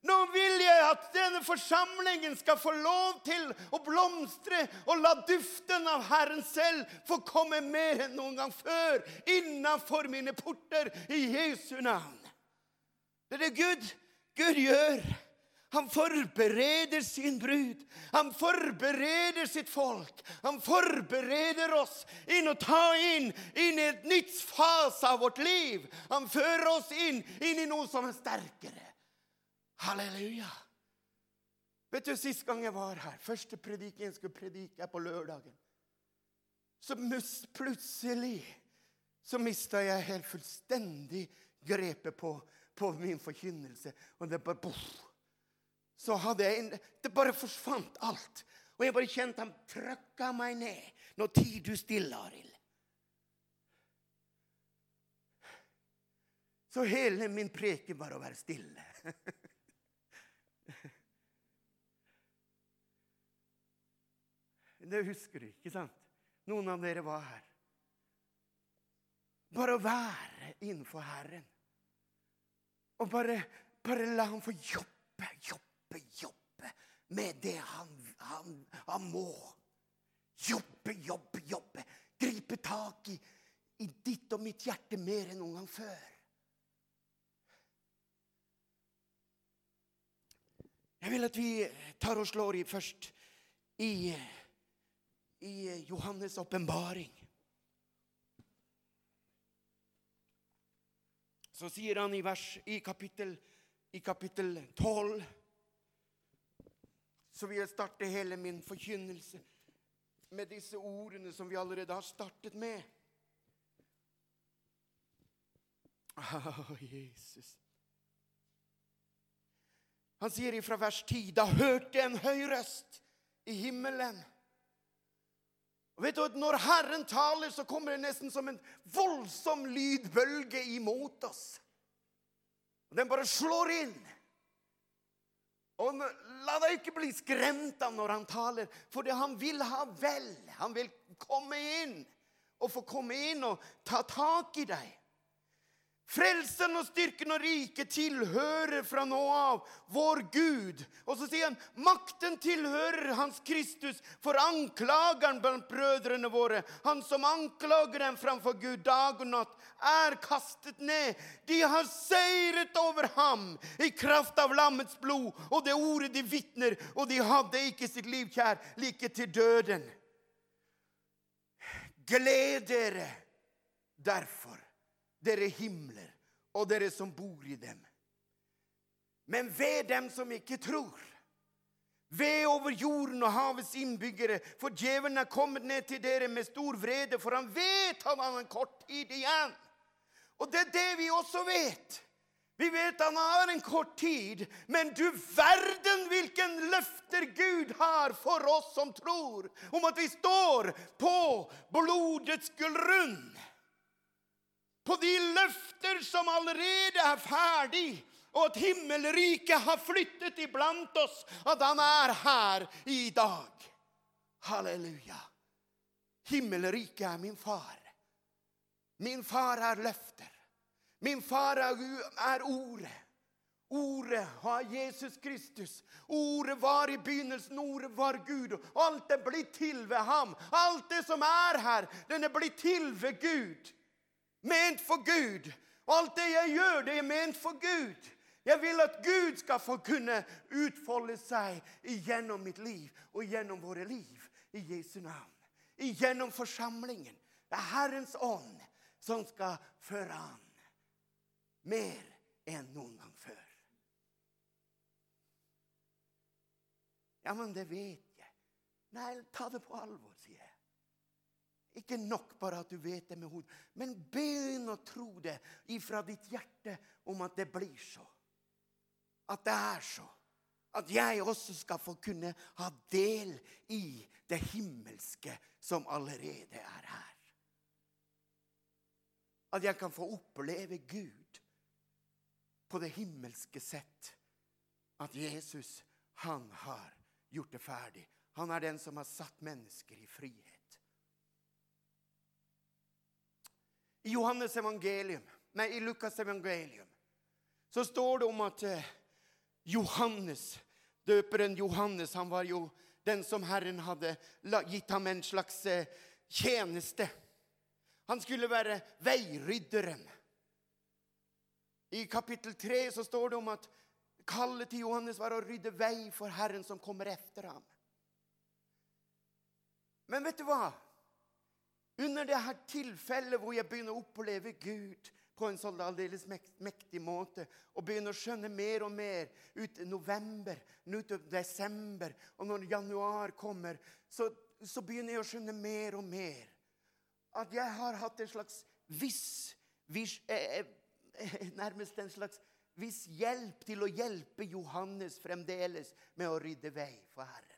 nå vil jeg at denne forsamlingen skal få lov til å blomstre og la duften av Herren selv få komme mer enn noen gang før innafor mine porter i Jesu navn. Det er det Gud, Gud gjør. Han forbereder sin brud. Han forbereder sitt folk. Han forbereder oss inn å ta inn, inn i et nytt fase av vårt liv. Han fører oss inn, inn i noe som er sterkere. Halleluja. Vet du, Sist gang jeg var her, første prediken jeg skulle predike, er på lørdagen. Så plutselig så mista jeg helt fullstendig grepet på, på min forkynnelse. Og det bare boff så hadde jeg en, Det bare forsvant alt. Og jeg bare kjente han trykka meg ned. Nå tid du stille, Arild. Så hele min preken var å være stille. Det husker du, ikke sant? Noen av dere var her. Bare å være innenfor Herren. Og bare, bare la ham få jobbe, jobbe jobbe, jobbe med det han, han, han må. Jobbe, jobbe, jobbe. Gripe tak i, i ditt og mitt hjerte mer enn noen gang før. Jeg vil at vi tar og slår i først i, i Johannes' åpenbaring. Så sier han i, vers, i kapittel, i kapittel 12 så vil jeg starte hele min forkynnelse med disse ordene som vi allerede har startet med. Å, oh, Jesus. Han sier ifra vers 10.: Da hørte en høy røst i himmelen. Og vet du, Når Herren taler, så kommer det nesten som en voldsom lydbølge imot oss. Og Den bare slår inn. Og La deg ikke bli skremt av når han taler, for han vil ha vel. Han vil komme inn og få komme inn og ta tak i deg. Frelsen og styrken og riket tilhører fra nå av vår Gud. Og så sier han makten tilhører Hans Kristus for anklageren blant brødrene våre. Han som anklager dem framfor Gud dag og natt, er kastet ned. De har seiret over ham i kraft av lammets blod og det ordet de vitner, og de hadde ikke sitt liv kjær like til døden. Gled dere derfor dere himler, og dere som bor i dem. Men ved dem som ikke tror. Ved over jorden og havets innbyggere, for djevelen er kommet ned til dere med stor vrede, for han vet han har en kort tid igjen. Og det er det vi også vet. Vi vet han har en kort tid, men du verden hvilken løfter Gud har for oss som tror, om at vi står på blodets gullrunn på de løfter som allerede er ferdig, og at himmelriket har flyttet iblant oss, at han er her i dag. Halleluja. Himmelriket er min far. Min far er løfter. Min far er, ordet. Ordet har Jesus Kristus. Ordet var i begynnelsen, ordet var Gud. Og alt er blitt til ved ham. Alt det som er her, den er blitt til ved Gud ment for Gud. Alt det jeg gjør, det er ment for Gud. Jeg vil at Gud skal få kunne utfolde seg gjennom mitt liv og gjennom våre liv i Jesu navn. Gjennom forsamlingen. Det er Herrens ånd som skal føre an mer enn noen gang før. Ja, men det vet jeg. Nei, ta det på alvor, sier jeg. Ikke nok bare at du vet det med hodet, men begynn å tro det ifra ditt hjerte om at det blir så. At det er så. At jeg også skal få kunne ha del i det himmelske som allerede er her. At jeg kan få oppleve Gud på det himmelske sett. At Jesus, han har gjort det ferdig. Han er den som har satt mennesker i frihet. I Johannes evangelium, nei, i Lukas evangelium så står det om at eh, Johannes, døperen Johannes, han var jo den som Herren hadde gitt ham en slags eh, tjeneste. Han skulle være veirydderen. I kapittel 3 så står det om at kallet til Johannes var å rydde vei for Herren som kommer etter ham. Men vet du hva? Under det her tilfellet hvor jeg begynner å oppleve Gud på en sånn aldeles mektig måte og begynner å skjønne mer og mer ut november, ut desember, og når januar kommer, så, så, begynner jeg å skjønne mer og mer at jeg har hatt en slags viss, viss eh, eh, Nærmest en slags viss hjelp til å hjelpe Johannes fremdeles med å rydde vei for Herren.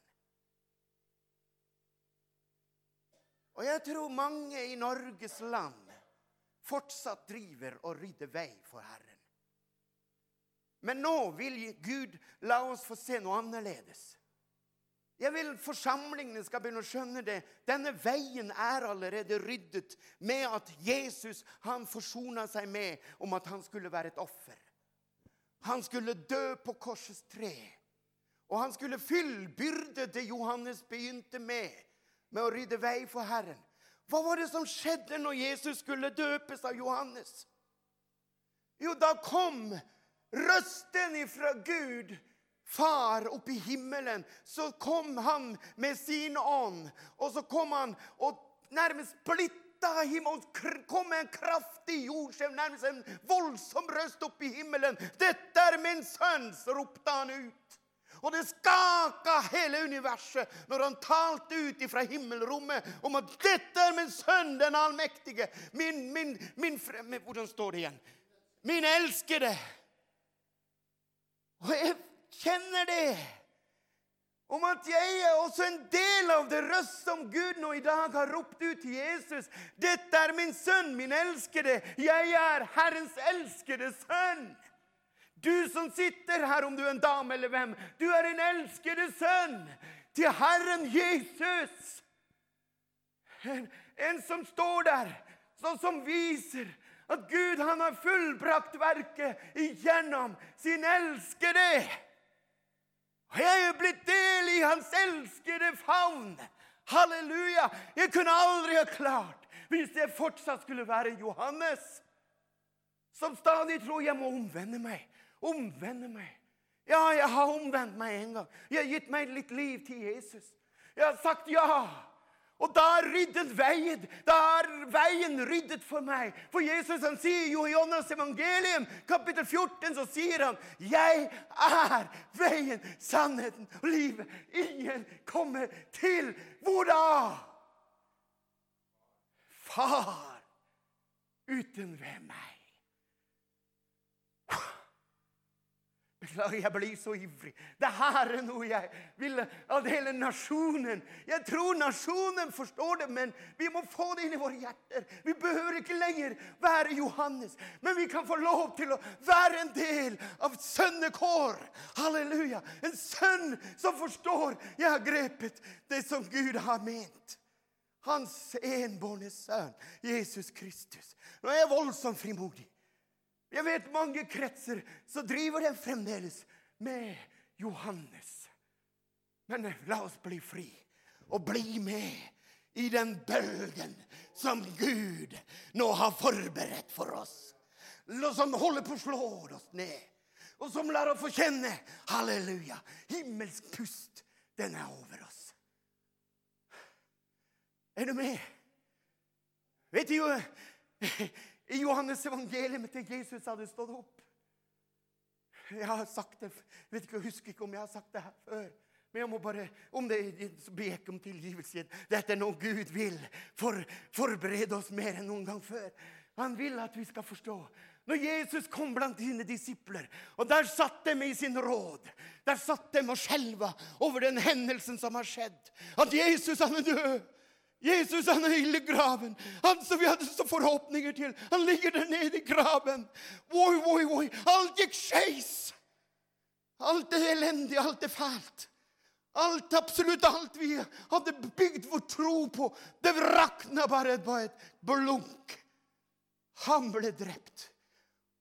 Og jeg tror mange i Norges land fortsatt driver og rydder vei for Herren. Men nå vil Gud la oss få se noe annerledes. Jeg vil forsamlingene skal begynne å skjønne det. Denne veien er allerede ryddet med at Jesus han forsona seg med om at han skulle være et offer. Han skulle dø på korsets tre. Og han skulle fyllbyrde det Johannes begynte med med å rydde vei for Herren. Hva var det som skjedde når Jesus skulle døpes av Johannes? Jo, da kom røsten ifra Gud, Far, opp i himmelen. Så kom han med sin ånd, og så kom han og nærmest splitta himmelen. Kom med en kraftig jordskjelv, nærmest en voldsom røst opp i himmelen. 'Dette er min sønn', ropte han ut. Og det skaka hele universet når han talte ut fra himmelrommet om at 'dette er min sønn, den allmektige'. Min, min, min fremme, Hvordan står det igjen? Min elskede. Og jeg kjenner det. Om at jeg er også en del av det røst som Gud nå i dag har ropt ut til Jesus. 'Dette er min sønn, min elskede. Jeg er Herrens elskede sønn.' Du som sitter her, om du er en dame eller hvem, du er en elskede sønn til Herren Jesus. En, en som står der, sånn som viser At Gud han har fullbrakt verket igjennom sin elskede. Og jeg er blitt del i hans elskede favn. Halleluja! Jeg kunne aldri ha klart hvis jeg fortsatt skulle være Johannes. Som stadig tror jeg må omvende meg. Omvende meg. Ja, jeg har omvendt meg en gang. Jeg har gitt meg litt liv til Jesus. Jeg har sagt ja. Og da er ryddet veien. Da er veien ryddet for meg. For Jesus han sier jo i Johannes evangelium, kapittel 14, så sier han Jeg er veien, sannheten og livet. Ingen kommer til hvor da? Far uten ved meg. Beklager, jeg blir så ivrig. Det her er noe jeg vil at hele nasjonen Jeg tror nasjonen forstår det, men vi må få det inn i våre hjerter. Vi behøver ikke lenger være Johannes, men vi kan få lov til å være en del av sønnekår. Halleluja. En sønn som forstår jeg har grepet det som Gud har ment. Hans enbårne sønn, Jesus Kristus. Nå er jeg voldsomt frimodig. Jeg vet mange kretser så driver den fremdeles med Johannes. Men la oss bli fri og bli med i den bølgen som Gud nå har forberedt for oss. Som holder på å slå oss ned. Og som lar oss få kjenne halleluja, himmelsk pust. Den er over oss. Er du med? Vet du jo i Johannes evangelium til Jesus hadde stått opp. Jeg har sagt det, jeg vet ikke, jeg husker ikke om jeg har sagt det her før. Men jeg må bare, om det be ikke om tilgivelse. Dette er noe Gud vil for, forberede oss mer enn noen gang før. Han vil at vi skal forstå. Når Jesus kom blant sine disipler, og der satt de i sin råd Der satt de og skjelva over den hendelsen som har skjedd. At Jesus er død. Jesus han er i graven. Han som vi hadde så forhåpninger til. Han ligger der nede i graven. Oi, oi, oi. Alt gikk skeis. Alt er elendig, alt er fælt. Alt, absolutt alt vi hadde bygd vår tro på, det rakna bare på et blunk. Han ble drept.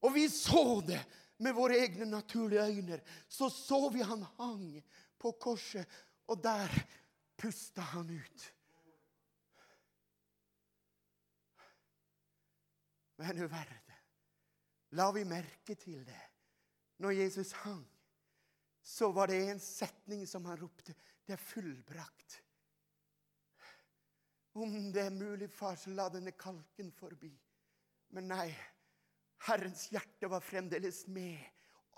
Og vi så det med våre egne naturlige øyne. Så så vi han hang på korset, og der pusta han ut. Men du verden, la vi merke til det. Når Jesus hang, så var det en setning som han ropte. Det er fullbrakt. Om det er mulig, far, så la denne kalken forbi. Men nei, Herrens hjerte var fremdeles med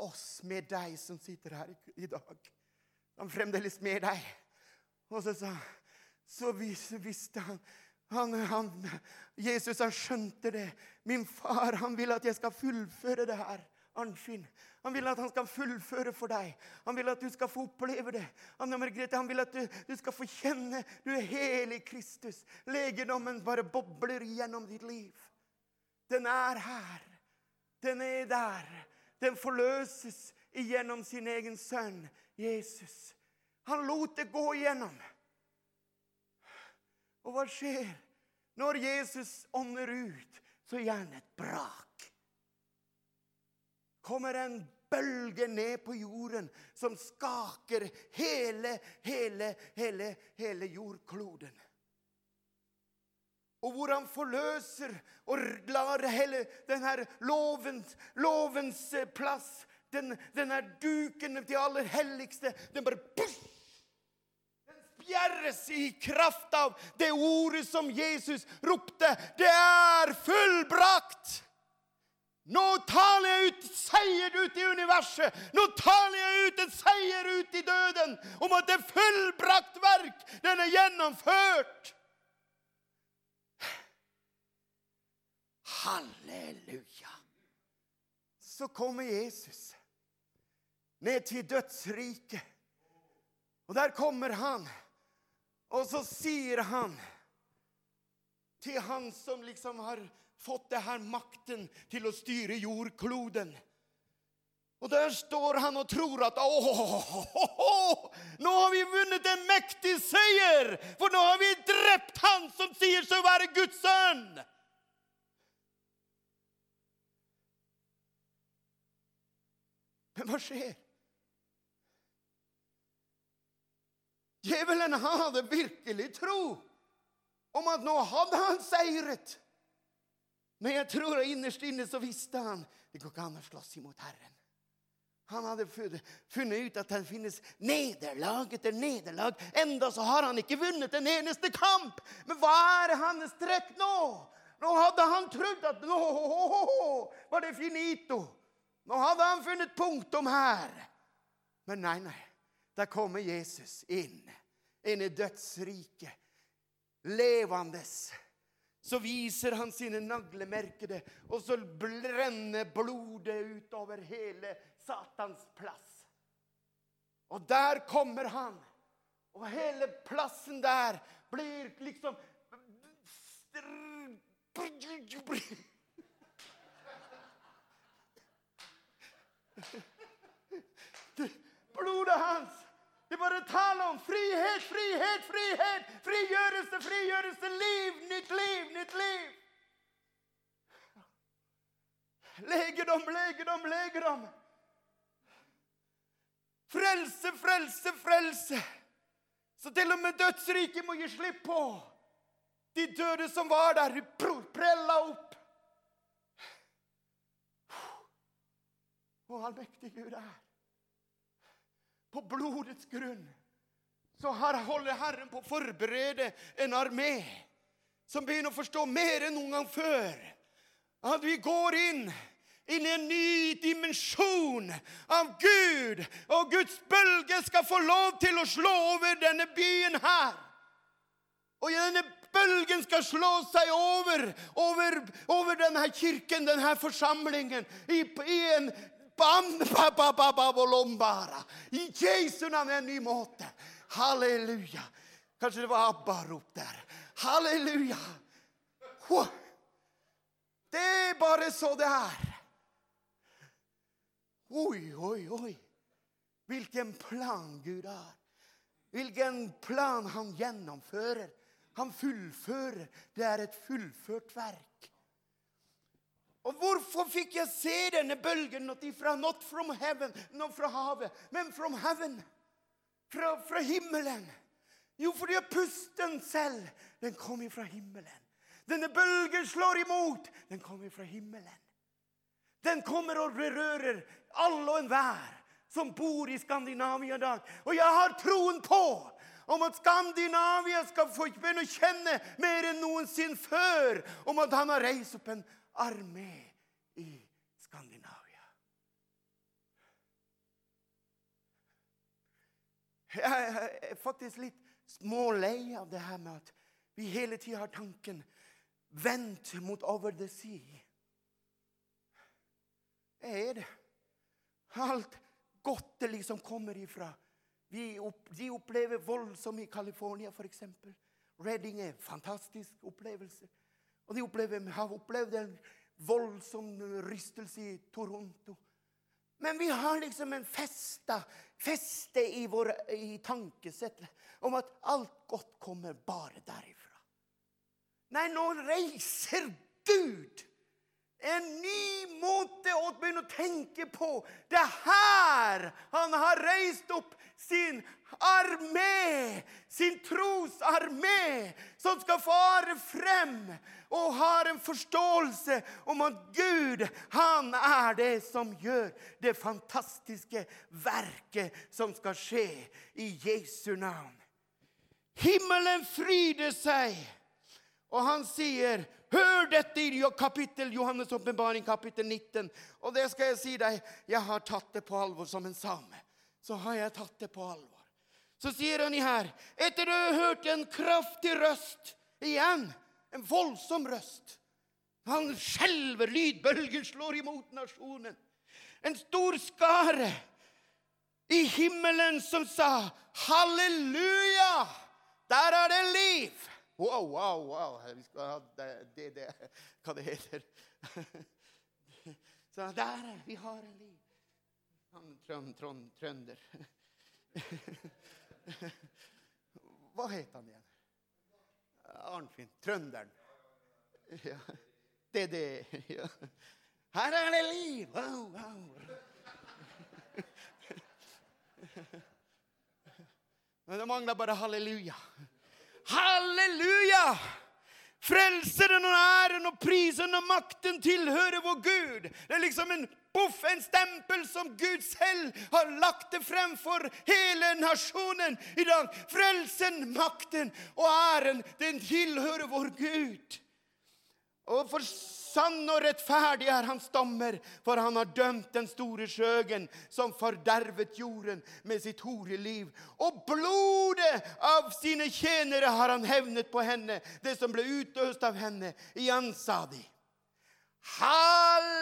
oss, med deg som sitter her i dag. Han fremdeles med deg. Og så, så, så visste han han, han, Jesus han skjønte det. Min far han vil at jeg skal fullføre det her. Arnfinn. Han vil at han skal fullføre for deg. Han vil at du skal få oppleve det. Anna Margrethe, han vil at du, du, skal få kjenne du er hel i Kristus. Legedommen bare bobler gjennom ditt liv. Den er her. Den er der. Den forløses igjennom sin egen sønn, Jesus. Han lot det gå igjennom. Og hva skjer når Jesus ånder ut? Så gjerne et brak. Kommer en bølge ned på jorden som skaker hele, hele, hele, hele jordkloden. Og hvor han forløser og lar hele denne lovens, lovens plass, den, denne duken til aller helligste, den bare puff, bjerres i kraft av det ordet som Jesus ropte. Det er fullbrakt! Nå taler jeg ut seier ut i universet. Nå taler jeg ut en seier ut i døden om at det er fullbrakt verk. Den er gjennomført. Halleluja. Så kommer Jesus ned til dødsriket. Og der kommer han. Og så sier han til han som liksom har fått det her makten til å styre jordkloden. Og der står han og tror at åh, nå har vi vunnet en mektig seier! For nå har vi drept han som sier seg å være Guds sønn! Men hva skjer? Djevelen hadde virkelig tro om at nå hadde han seiret. Men jeg tror at innerst inne så visste han det går ikke an å slåss imot Herren. Han hadde funnet ut at det finnes nederlag etter nederlag. Enda så har han ikke vunnet en eneste kamp. Men hva er hans trekk nå? Nå hadde han trodd at nå var det finito. Nå hadde han funnet punktum her. Men nei, nei. Der kommer Jesus inn. Inn i dødsriket. levende. så viser han sine naglemerkede, og så brenner blodet utover hele Satans plass. Og der kommer han, og hele plassen der blir liksom Blodet hans det er bare tale om frihet, frihet, frihet! Frigjørelse, frigjørelse! Liv, nytt liv, nytt liv! Legedom, legedom, legedom! Frelse, frelse, frelse! Så til og med dødsriket må gi slipp på. De døde som var der, prella opp. Å, allmektige Gud er på blodets grunn, så her holder Herren på å forberede en armé som begynner å forstå mer enn noen gang før at vi går inn inn i en ny dimensjon av Gud. Og Guds bølge skal få lov til å slå over denne byen her. Og denne bølgen skal slå seg over, over, over denne kirken, denne forsamlingen, i, i en i Jesu navn en ny måte. Halleluja. Kanskje det var ABBA-rop der. Halleluja. Det er bare så det er. Oi, oi, oi. Hvilken plan Gud har. Hvilken plan han gjennomfører. Han fullfører. Det er et fullført verk. Og hvorfor fikk jeg se denne bølgen not, ifra, not from heaven, not fra havet, men from heaven? Fra, fra himmelen. Jo, fordi pusten selv, den kom ifra himmelen. Denne bølgen slår imot. Den kommer fra himmelen. Den kommer og berører alle og enhver som bor i Skandinavia i dag. Og jeg har troen på om at Skandinavia skal få begynne å kjenne mer enn noensinne før om at han har reist opp en armé i Skandinavia. Jeg er faktisk litt smålei av det her med at vi hele tida har tanken vendt mot over the sea. Jeg er det. Alt godt det liksom kommer ifra. Opp, de opplever vold som i California, f.eks. Redding er en fantastisk opplevelse. Og de opplever, har opplevd en voldsom rystelse i Toronto. Men vi har liksom en feste, feste i, vår, i tankesettet om at alt godt kommer bare derifra. Nei, nå reiser Gud en ny måte å begynne å tenke på. Det er her han har reist opp sin armé, sin trosarmé, som skal fare frem og har en forståelse om at Gud, han er det som gjør det fantastiske verket som skal skje i Jesu navn. Himmelen fryder seg, og han sier Hør dette i kapittel, Johannes' åpenbaring, kapittel 19. Og det skal jeg si deg, jeg har tatt det på alvor som en same. Så har jeg tatt det på alvor. Så sier han i her Etter du har hørt en kraftig røst igjen, en voldsom røst Han skjelver, lydbølger slår imot nasjonen. En stor skare i himmelen som sa Halleluja! Der er det liv! Wow, wow, wow. Vi skal ha det, det, det Hva det heter. Så der Vi har en liv. Han trøn, trøn, trønder Hva het han igjen? Arnfinn. Trønderen. Ja. Det, det. Ja. Her er det liv! Wow, wow. Men det mangler bare halleluja. Halleluja! Frelseren og æren og prisen og makten tilhører vår Gud. Det er liksom en boff, en stempel som Gud selv har lagt det frem for hele nasjonen i dag. Frelsen, makten og æren, den tilhører vår Gud. Og for sann og rettferdig er hans dommer, for han har dømt den store skjøgen som fordervet jorden med sitt horeliv. Og blodet av sine tjenere har han hevnet på henne, det som ble utøst av henne. Igjen sa de. Halleluja!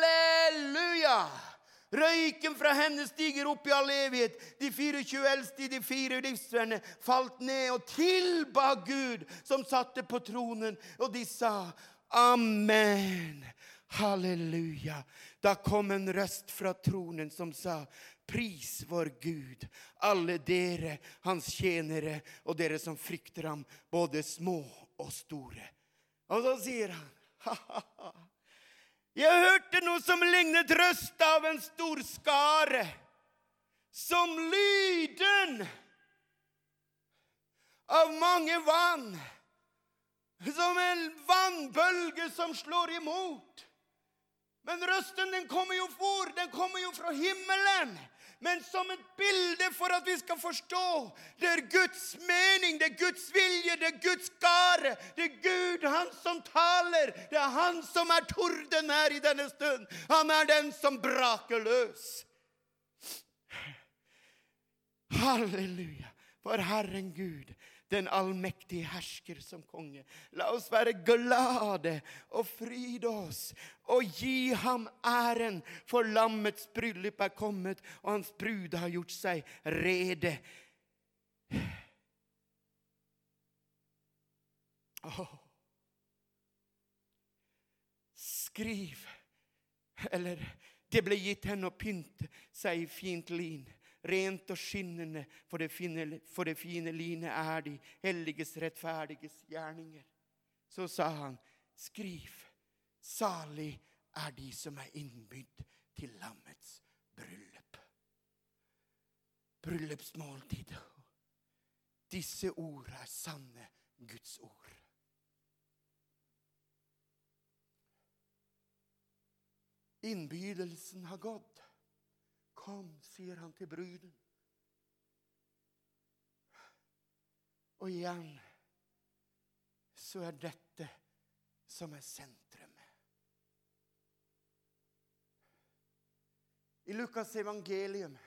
Røyken fra henne stiger opp i all evighet. De 24 eldste i de fire livsvennene falt ned og tilba Gud, som satte på tronen, og de sa Amen. Halleluja. Da kom en røst fra tronen som sa, Pris vår Gud, alle dere, hans tjenere, og dere som frykter ham, både små og store. Og så sier han, ha-ha-ha. Jeg hørte noe som lignet røst av en stor skare, som lyden av mange vann. Som en vannbølge som slår imot. Men røsten den kommer jo hvor? den kommer jo fra himmelen. Men som et bilde for at vi skal forstå. Det er Guds mening, det er Guds vilje, det er Guds gare. Det er Gud, han som taler. Det er han som er torden her i denne stund. Han er den som braker løs. Halleluja. For Herren Gud den allmektige hersker som konge. La oss være glade og fryde oss og gi ham æren, for lammets bryllup er kommet, og hans brud har gjort seg rede. Oh. Skriv, eller det ble gitt henne å pynte seg i fint lin rent og skinnende, for det fine, for det fine line er de helliges rettferdiges gjerninger. Så sa han, skriv, salig er de som er innbydd til lammets bryllup. Bryllupsmåltid. Disse ord er sanne Guds ord. Innbydelsen har gått. Kom, sier han til bruden. Og igjen så er dette som er sentrumet. I Lukas evangelium,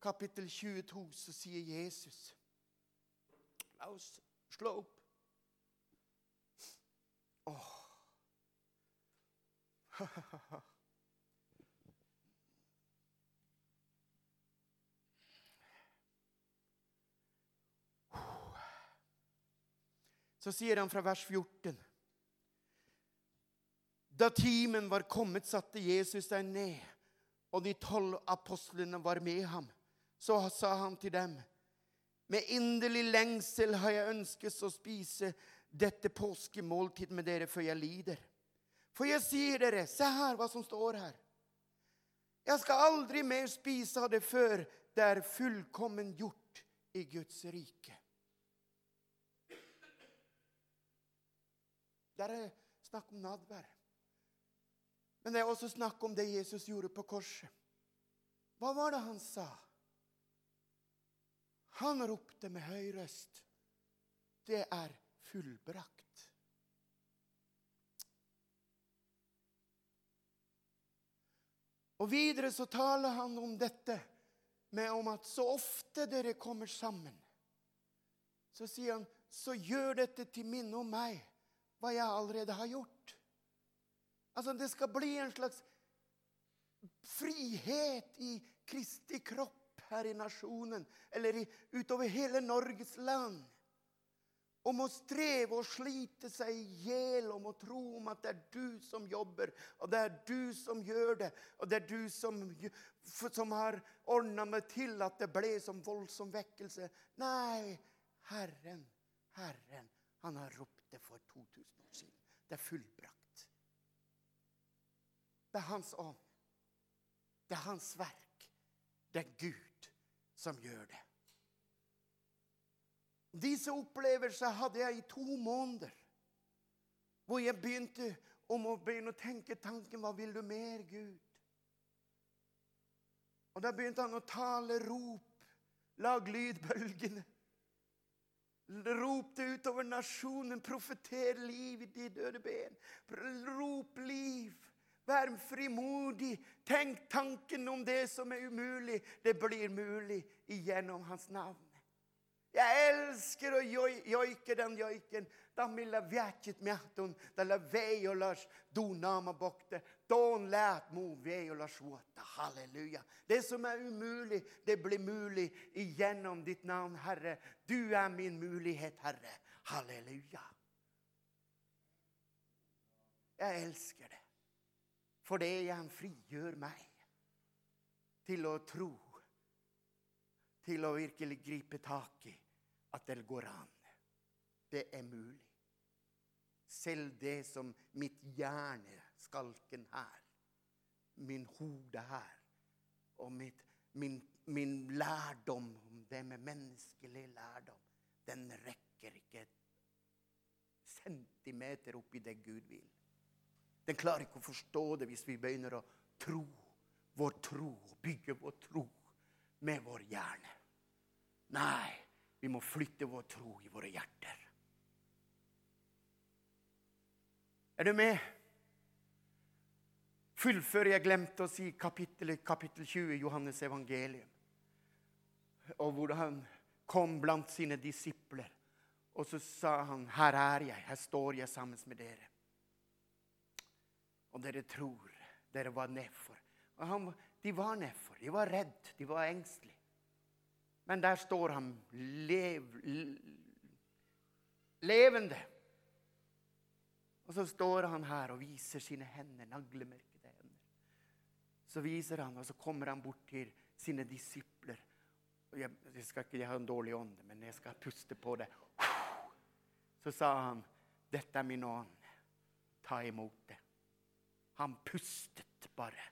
kapittel 22, så sier Jesus La oss slå opp. Åh. Så sier han fra vers 14. Da timen var kommet, satte Jesus seg ned, og de tolv apostlene var med ham. Så sa han til dem, med inderlig lengsel har jeg ønsket å spise dette påskemåltid med dere før jeg lider. For jeg sier dere, se her hva som står her. Jeg skal aldri mer spise av det før det er fullkommen gjort i Guds rike. Der er snakk om nadvær. Men det er også snakk om det Jesus gjorde på korset. Hva var det han sa? Han ropte med høy røst. Det er fullbrakt. Og videre så taler han om dette med om at så ofte dere kommer sammen, så sier han, så gjør dette til minne om meg hva jeg allerede har gjort. Altså, Det skal bli en slags frihet i Kristi kropp her i nasjonen, eller i, utover hele Norges land. Om å streve og slite seg i hjel, om å tro om at det er du som jobber, og det er du som gjør det, og det er du som, som har ordna meg til at det ble som voldsom vekkelse. Nei, Herren, Herren, han har ropt det for 2000 år siden. Det er fullbrakt. Det er Hans ånd. Det er Hans verk. Det er Gud som gjør det. Disse opplevelser hadde jeg i to måneder. Hvor jeg begynte om å begynne å tenke tanken Hva vil du mer, Gud? Og da begynte han å tale rop. Lag lydbølgene. Rop det utover nasjonen. Profeter liv i de døde ben. Rop liv. Vær frimodig. Tenk tanken om det som er umulig. Det blir mulig igjennom hans navn. Jeg elsker å joike den jojken. Damilla vjätjit mjätton. Dalla da la vei og lars donama bokte. Halleluja. Det som er umulig, det blir mulig igjennom ditt navn, Herre. Du er min mulighet, Herre. Halleluja. Jeg elsker det. For det han frigjør meg til å tro, til å virkelig gripe tak i at det går an. Det er mulig. Selv det som mitt hjerne, skalken her, min hode her, og mitt, min, min lærdom om det med menneskelig lærdom, den rekker ikke et centimeter opp i det Gud vil. Den klarer ikke å forstå det hvis vi begynner å tro vår tro bygge vår tro med vår hjerne. Nei, vi må flytte vår tro i våre hjerter. Er du med? Fullfør jeg glemte å si kapittel, kapittel 20 i Johannes evangelium. Og hvor han kom blant sine disipler. Og så sa han, 'Her er jeg. Her står jeg sammen med dere.' Og dere tror dere var nedfor. Og han, de var nedfor. De var redd. De var engstelige. Men der står han lev, levende. Og så står han her og viser sine hender, naglemerkede hender. Så viser han, og så kommer han bort til sine disipler. Jeg, jeg skal ikke ha en dårlig ånd, men jeg skal puste på det. Så sa han, 'Dette er min ånd. Ta imot det.' Han pustet bare.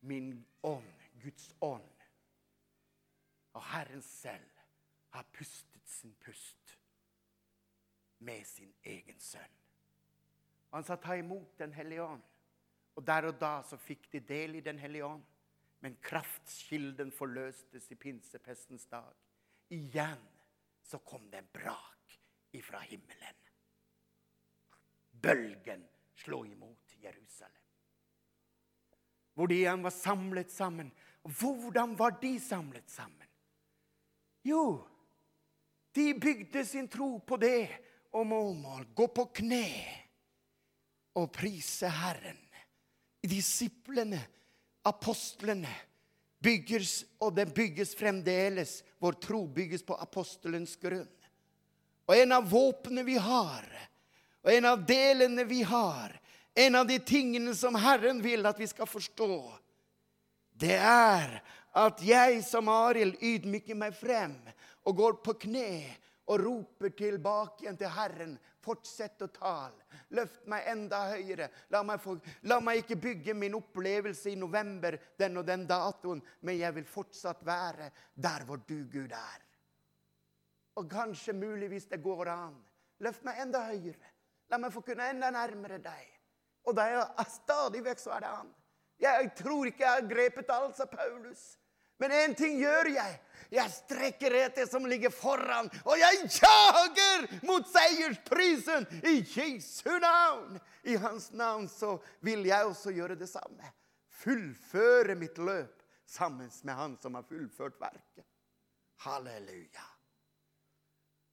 Min ånd, Guds ånd. Og Herren selv har pustet sin pust med sin egen sønn. Han sa ta imot Den hellige ånd. Og der og da så fikk de del i Den hellige ånd. Men kraftskilden forløstes i pinsepestens dag. Igjen så kom det en brak ifra himmelen. Bølgen slo imot Jerusalem. Hvor de igjen var samlet sammen. Og hvordan var de samlet sammen? Jo, de bygde sin tro på det om å gå på kne og prise Herren. Disiplene, apostlene, bygges, og det bygges fremdeles. Vår tro bygges på apostelens grunn. Og en av våpnene vi har, og en av delene vi har, en av de tingene som Herren vil at vi skal forstå, det er at jeg som Arild ydmyker meg frem og går på kne og roper tilbake igjen til Herren. Fortsett å tale. Løft meg enda høyere. La meg, få, la meg, ikke bygge min opplevelse i november, den og den datoen, men jeg vil fortsatt være der hvor du, Gud, er. Og kanskje muligvis det går an. Løft meg enda høyere. La meg få kunne enda nærmere deg. Og da er stadig vekk så er det an. Jeg tror ikke jeg har grepet alt, sa Paulus. Men én ting gjør jeg. Jeg strekker etter som ligger foran, og jeg jager mot seiersprisen i Jesu navn. I hans navn så vil jeg også gjøre det samme. Fullføre mitt løp sammen med han som har fullført verket. Halleluja.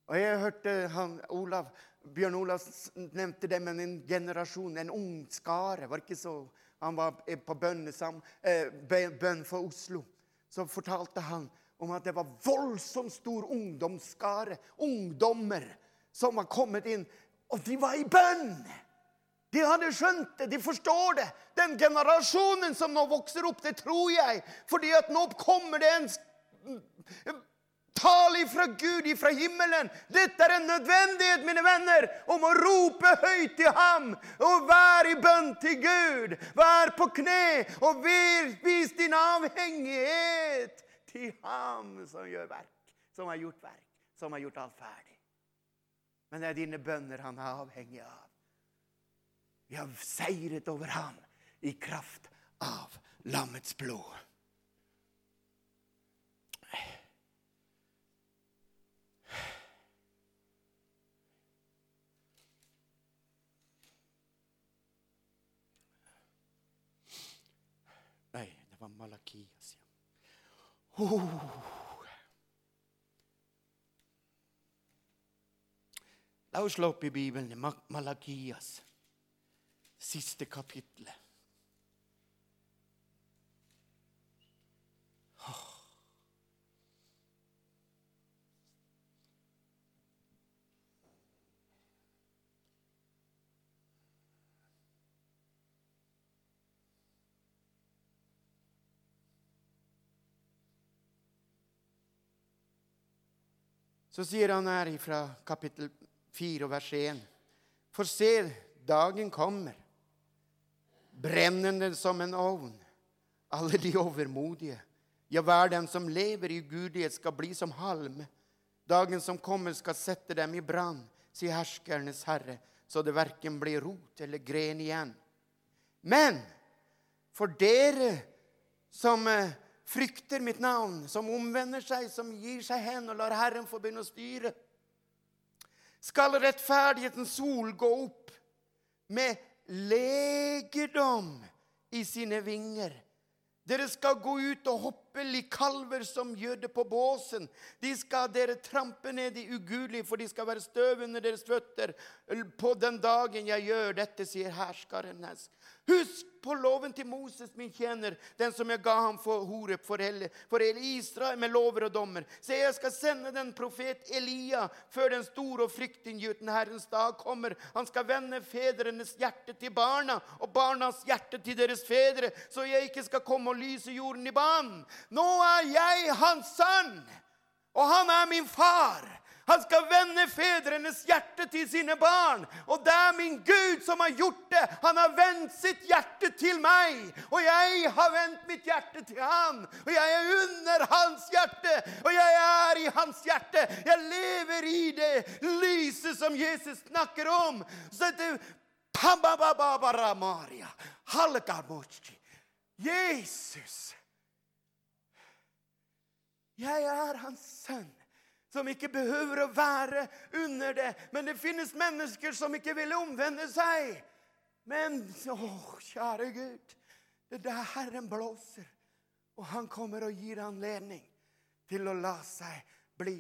Og jeg hørte han, Olav, Bjørn Olav nevnte det men en generasjon, en ung skare. Var ikke så, han var på bønnesam, eh, bønn for Oslo så fortalte han om at det var voldsomt stor ungdomsskare, ungdommer, som var kommet inn. Og de var i bønn! De hadde skjønt det, de forstår det. Den generasjonen som nå vokser opp, det tror jeg. Fordi at nå kommer det en Tal ifra Gud, ifra himmelen. Dette er en nødvendighet, mine venner, om å rope høyt til ham og være i bønn til Gud. Vær på kne og vis din avhengighet til ham som gjør verk, som har gjort verk, som har gjort alt ferdig. Men det er dine bønner han er avhengig av. Vi har seiret over ham i kraft av lammets blod. Nei, det var Malakias, ja. La oss slå opp i Bibelen, Ma- Malakias, siste kapittelet. Så sier han her fra kapittel 4 vers 1. For se, dagen kommer, brennende som en ovn. Alle de overmodige, ja, hver den som lever i ugudelighet, skal bli som halm. Dagen som kommer, skal sette dem i brann, sier herskernes herre, så det verken blir rot eller gren igjen. Men for dere som eh, frykter mitt navn, som omvender seg, som gir seg hen og lar Herren få begynne å styre, skal rettferdighetens sol gå opp med legedom i sine vinger. Dere skal gå ut og hoppe lik kalver som gjør det på båsen. De skal dere trampe ned i ugudelig, for de skal være støv under deres føtter på den dagen jeg gjør dette, sier herskarenes. Husk på loven til Moses, min tjener, den som jeg ga ham for Horeb, for hele, for hele Israel med lover og dommer. Se, jeg skal sende den profet Elia før den store og fryktinngytende Herrens dag kommer. Han skal vende fedrenes hjerte til barna og barnas hjerte til deres fedre, så jeg ikke skal komme og lyse jorden i banen. Nå er jeg hans sønn, og han er min far. Han skal vende fedrenes hjerte til sine barn. Og det er min Gud som har gjort det. Han har vendt sitt hjerte til meg, og jeg har vendt mitt hjerte til han. Og jeg er under hans hjerte, og jeg er i hans hjerte. Jeg lever i det lyset som Jesus snakker om. Så det Jesus. Jeg er hans sønn, som ikke behøver å være under det. Men det finnes mennesker som ikke vil omvende seg. Men å, kjære Gud, det er der Herren blåser, og han kommer og gir anledning til å la seg bli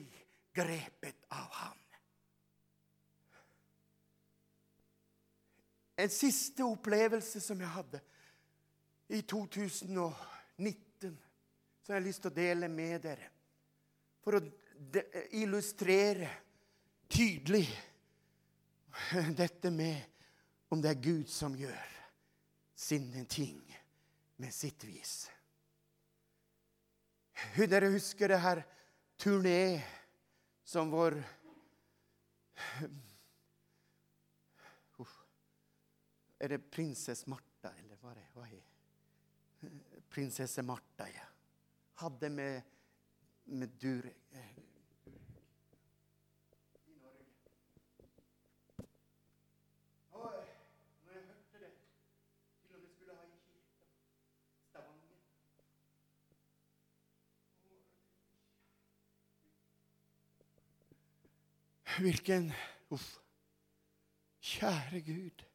grepet av ham. En siste opplevelse som jeg hadde i 2019, som jeg har lyst til å dele med dere. For å illustrere tydelig dette med om det er Gud som gjør sine ting med sitt vis. Dere husker det her turné som vår Er det prinsesse Martha, eller hva er det? Prinsesse Martha, ja. Hadde med, med dur... eh, eh, Hvilken Uff. Kjære Gud.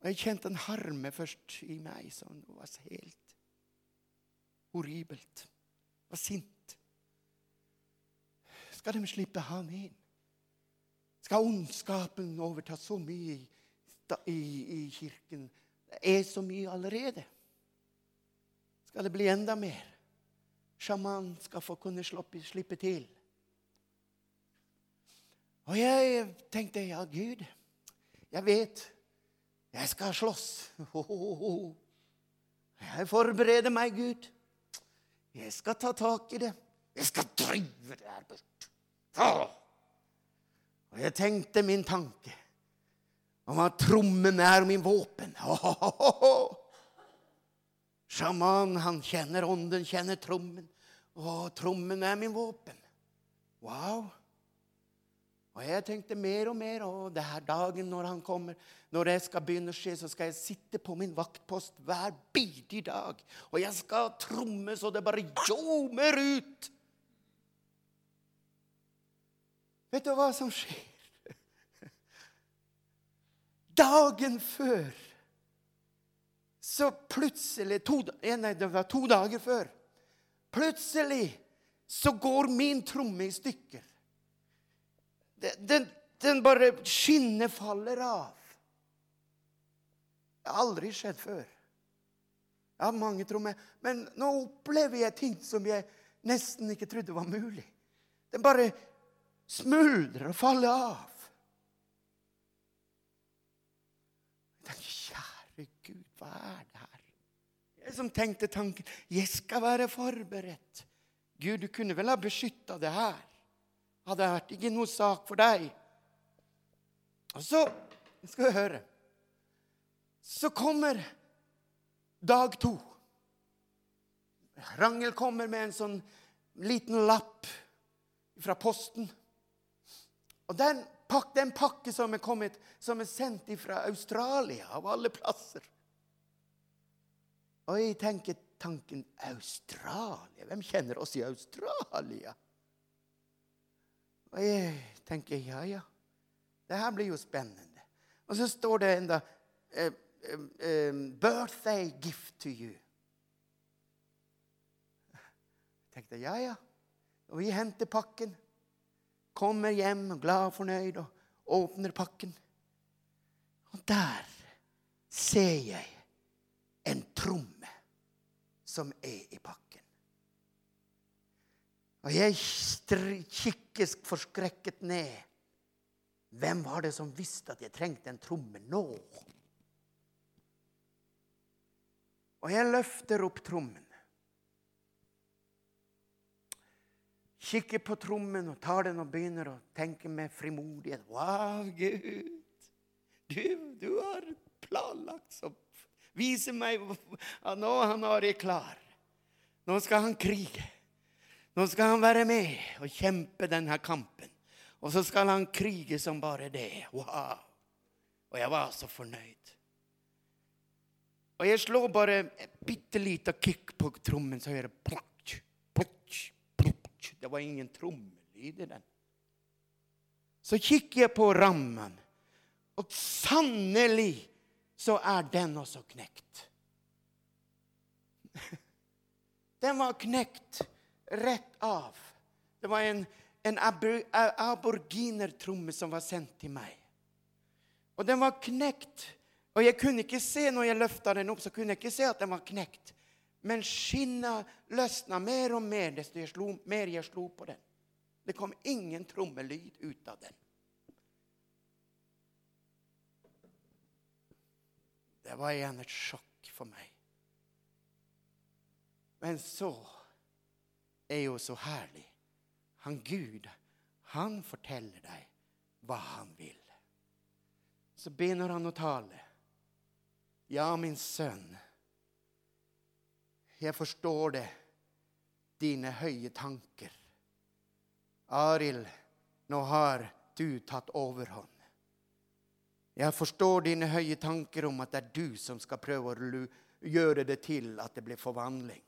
Og jeg kjente en harme først i meg som var helt horribelt. Var sint. Skal de slippe han inn? Skal ondskapen overta så mye i, i, kirken? Det er så mye allerede. Skal det bli enda mer? Sjaman skal få kunne slippe, slippe til. Og jeg tenkte, ja, Gud, jeg vet, jeg skal slåss. Jeg forbereder meg, Gud. Jeg skal ta tak i det. Jeg skal drive det her bort. Åh! Og jeg tenkte min tanke om at trommen er min våpen. Åh! Sjaman, han kjenner ånden, kjenner trommen. Å, trommen er min våpen. Wow. Og jeg tenkte mer og mer og det her dagen når han kommer, når det skal begynne å skje, så skal jeg sitte på min vaktpost hver bidige dag. Og jeg skal tromme så det bare ljomer ut. Vet du hva som skjer? Dagen før så plutselig to, Nei, det var to dager før. Plutselig så går min tromme i stykker. Den, den bare Skinnet faller av. Det har aldri skjedd før. Jeg har mange trommer, men nå opplever jeg ting som jeg nesten ikke trodde var mulig. Den bare smuldrer og faller av. Tenker, Kjære Gud, hva er det her? Jeg som tenkte tanken jeg skal være forberedt. Gud, du kunne vel ha beskytta det her. Hadde det vært ikke noe sak for deg. Og så skal vi høre. Så kommer dag to. Rangel kommer med en sånn liten lapp fra posten. Og den, pak, den pakke som er kommet, som er sendt fra Australia, av alle plasser. Og jeg tenker tanken Australia? Hvem kjenner oss i Australia? Og jeg tenker ja, ja, det her blir jo spennende. Og så står det enda eh, eh, 'Birthday gift to you'. Jeg tenkte ja, ja. Og vi henter pakken. Kommer hjem glad og fornøyd og åpner pakken. Og der ser jeg en tromme som er i pakken. Og jeg kikker forskrekket ned. Hvem var det som visste at jeg trengte en tromme nå? Og jeg løfter opp trommen. Kikker på trommen og tar den og begynner å tenke med frimodighet. Wow, Gud! Du, du har planlagt så Vise meg at nå han har jeg klar. Nå skal han krige. Nå skal han være med og kjempe denne kampen. Og så skal han krige som bare det. Wow! Og jeg var så fornøyd. Og jeg slår bare et bitte lite kick på trommen, så hører jeg plukk, plukk, plukk. Det var ingen trommelyd i den. Så kikker jeg på rammen, og sannelig så er den også knekt. Den var knekt rett av. Det var en, en aborginertromme som var sendt til meg. Og den var knekt. Og jeg kunne ikke se når jeg løfta den opp, så kunne jeg ikke se at den var knekt. Men skinnet løsna mer og mer desto jeg slo, mer jeg slo på den. Det kom ingen trommelyd ut av den. Det var igjen et sjokk for meg. Men så er jo så herlig. Han Gud, han forteller deg hva han vil. Så begynner han å tale. Ja, min sønn, jeg forstår det, dine høye tanker. Arild, nå har du tatt overhånd. Jeg forstår dine høye tanker om at det er du som skal prøve å gjøre det til at det blir forvandling.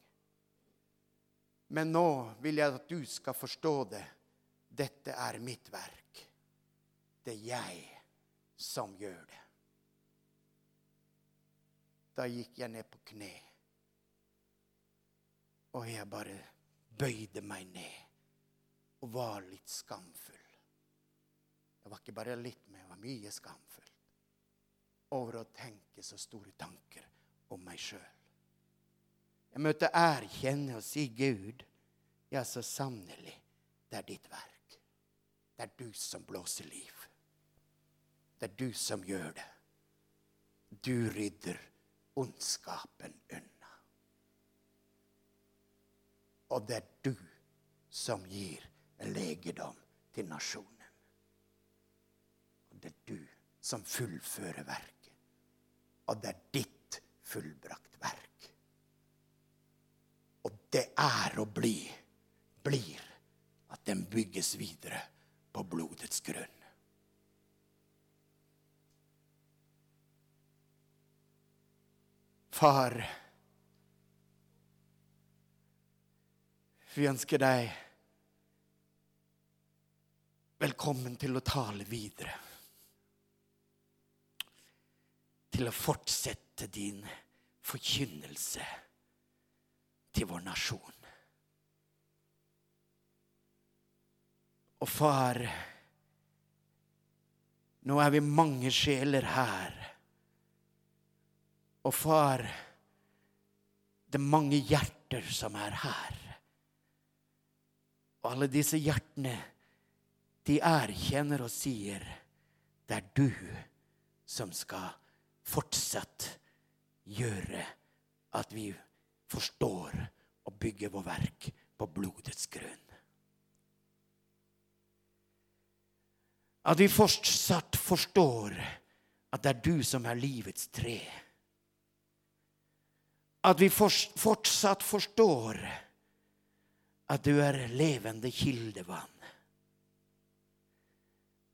Men nå vil jeg at du skal forstå det. Dette er mitt verk. Det er jeg som gjør det. Da gikk jeg ned på kne, og jeg bare bøyde meg ned og var litt skamfull. Det var ikke bare litt, men jeg var mye skamfull over å tenke så store tanker om meg sjøl. Jeg måtte erkjenne og si, Gud, ja, så sannelig, det er ditt verk. Det er du som blåser liv. Det er du som gjør det. Du rydder ondskapen unna. Og det er du som gir legedom til nasjonen. Og det er du som fullfører verket Og det er ditt fullbrakt verk det er å bli, blir at den bygges videre på blodets grunn. Far, vi ønsker deg velkommen til å tale videre. Til å fortsette din forkynnelse til vår nasjon. Og far, nå er vi mange sjeler her. Og far, det er mange hjerter som er her. Og alle disse hjertene, de erkjenner og sier det er du som skal fortsatt gjøre at vi forstår å bygge vår verk på blodets grunn. At vi fortsatt forstår at det er du som er livets tre. At vi fortsatt forstår at du er levende kildevann.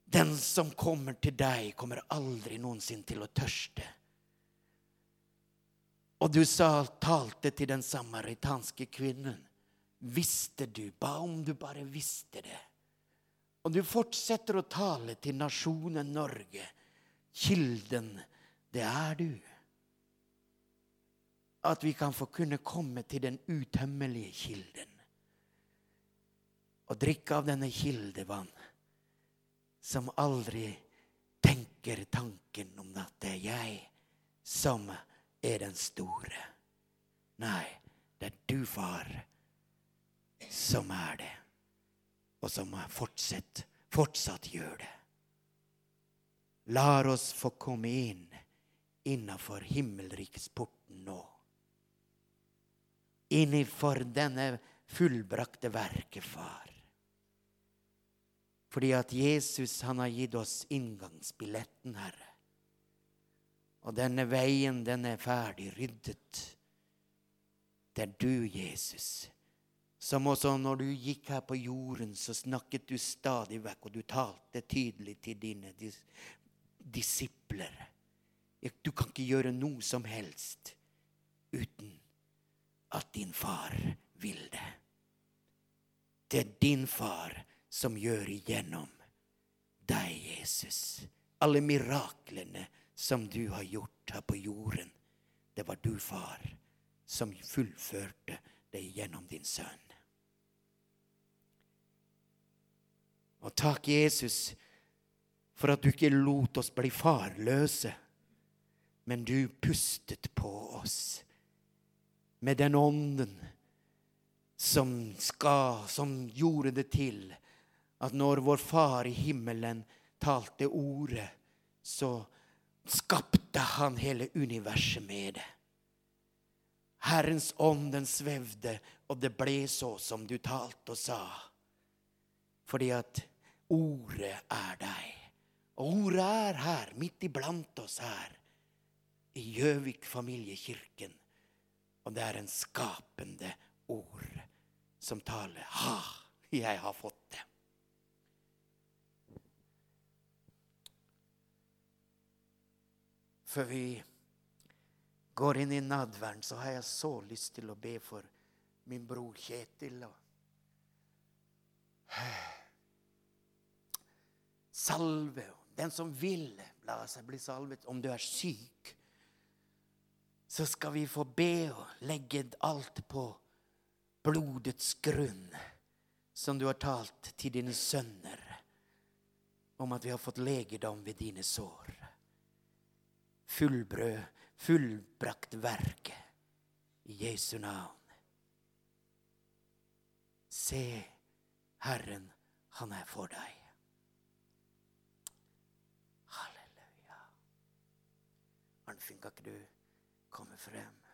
Den som kommer til deg, kommer aldri noensinne til å tørste. Og du sa, talte til den samaritanske kvinnen. Visste du, ba om du bare visste det. Og du fortsetter å tale til nasjonen Norge. Kilden, det er du. At vi kan få kunne komme til den utømmelige kilden. Og drikke av denne kildevann som aldri tenker tanken om at det er jeg som er den store. Nei, det er du, far, som er det og som fortsatt, fortsatt gjør det. Lar oss få komme inn innafor himmelriksporten nå. Innenfor denne fullbrakte verket, far. Fordi at Jesus han har gitt oss inngangsbilletten, Herre. Og denne veien, den er ferdig ryddet. Det er du, Jesus, som også når du gikk her på jorden, så snakket du stadig vekk, og du talte tydelig til dine dis disipler. Du kan ikke gjøre noe som helst uten at din far vil det. Det er din far som gjør igjennom deg, Jesus. Alle miraklene som du har gjort her på jorden, det var du, far, som fullførte det gjennom din sønn. Og takk, Jesus, for at du ikke lot oss bli farløse, men du pustet på oss med den ånden som skal, som gjorde det til at når vår Far i himmelen talte ordet, så skapte han hele universet med det. Herrens ånd, den svevde, og det ble så som du talte og sa. Fordi at Ordet er deg. Og ordet er her, midt iblant oss her, i Gjøvik familiekirken. Og det er en skapende ord som taler. Ha, jeg har fått det. Før vi går inn i nadværen, så har jeg så lyst til å be for min bror Kjetil. og salve. Den som vil la seg bli salvet. Om du er syk, så skal vi få be og legge alt på blodets grunn, som du har talt til dine sønner om at vi har fått legedom ved dine sår. Fullbrød, fullbrakt verket i Jesu navn. Se, Herren, han er for deg. Halleluja. Arnfinn, kan ikke du komme frem?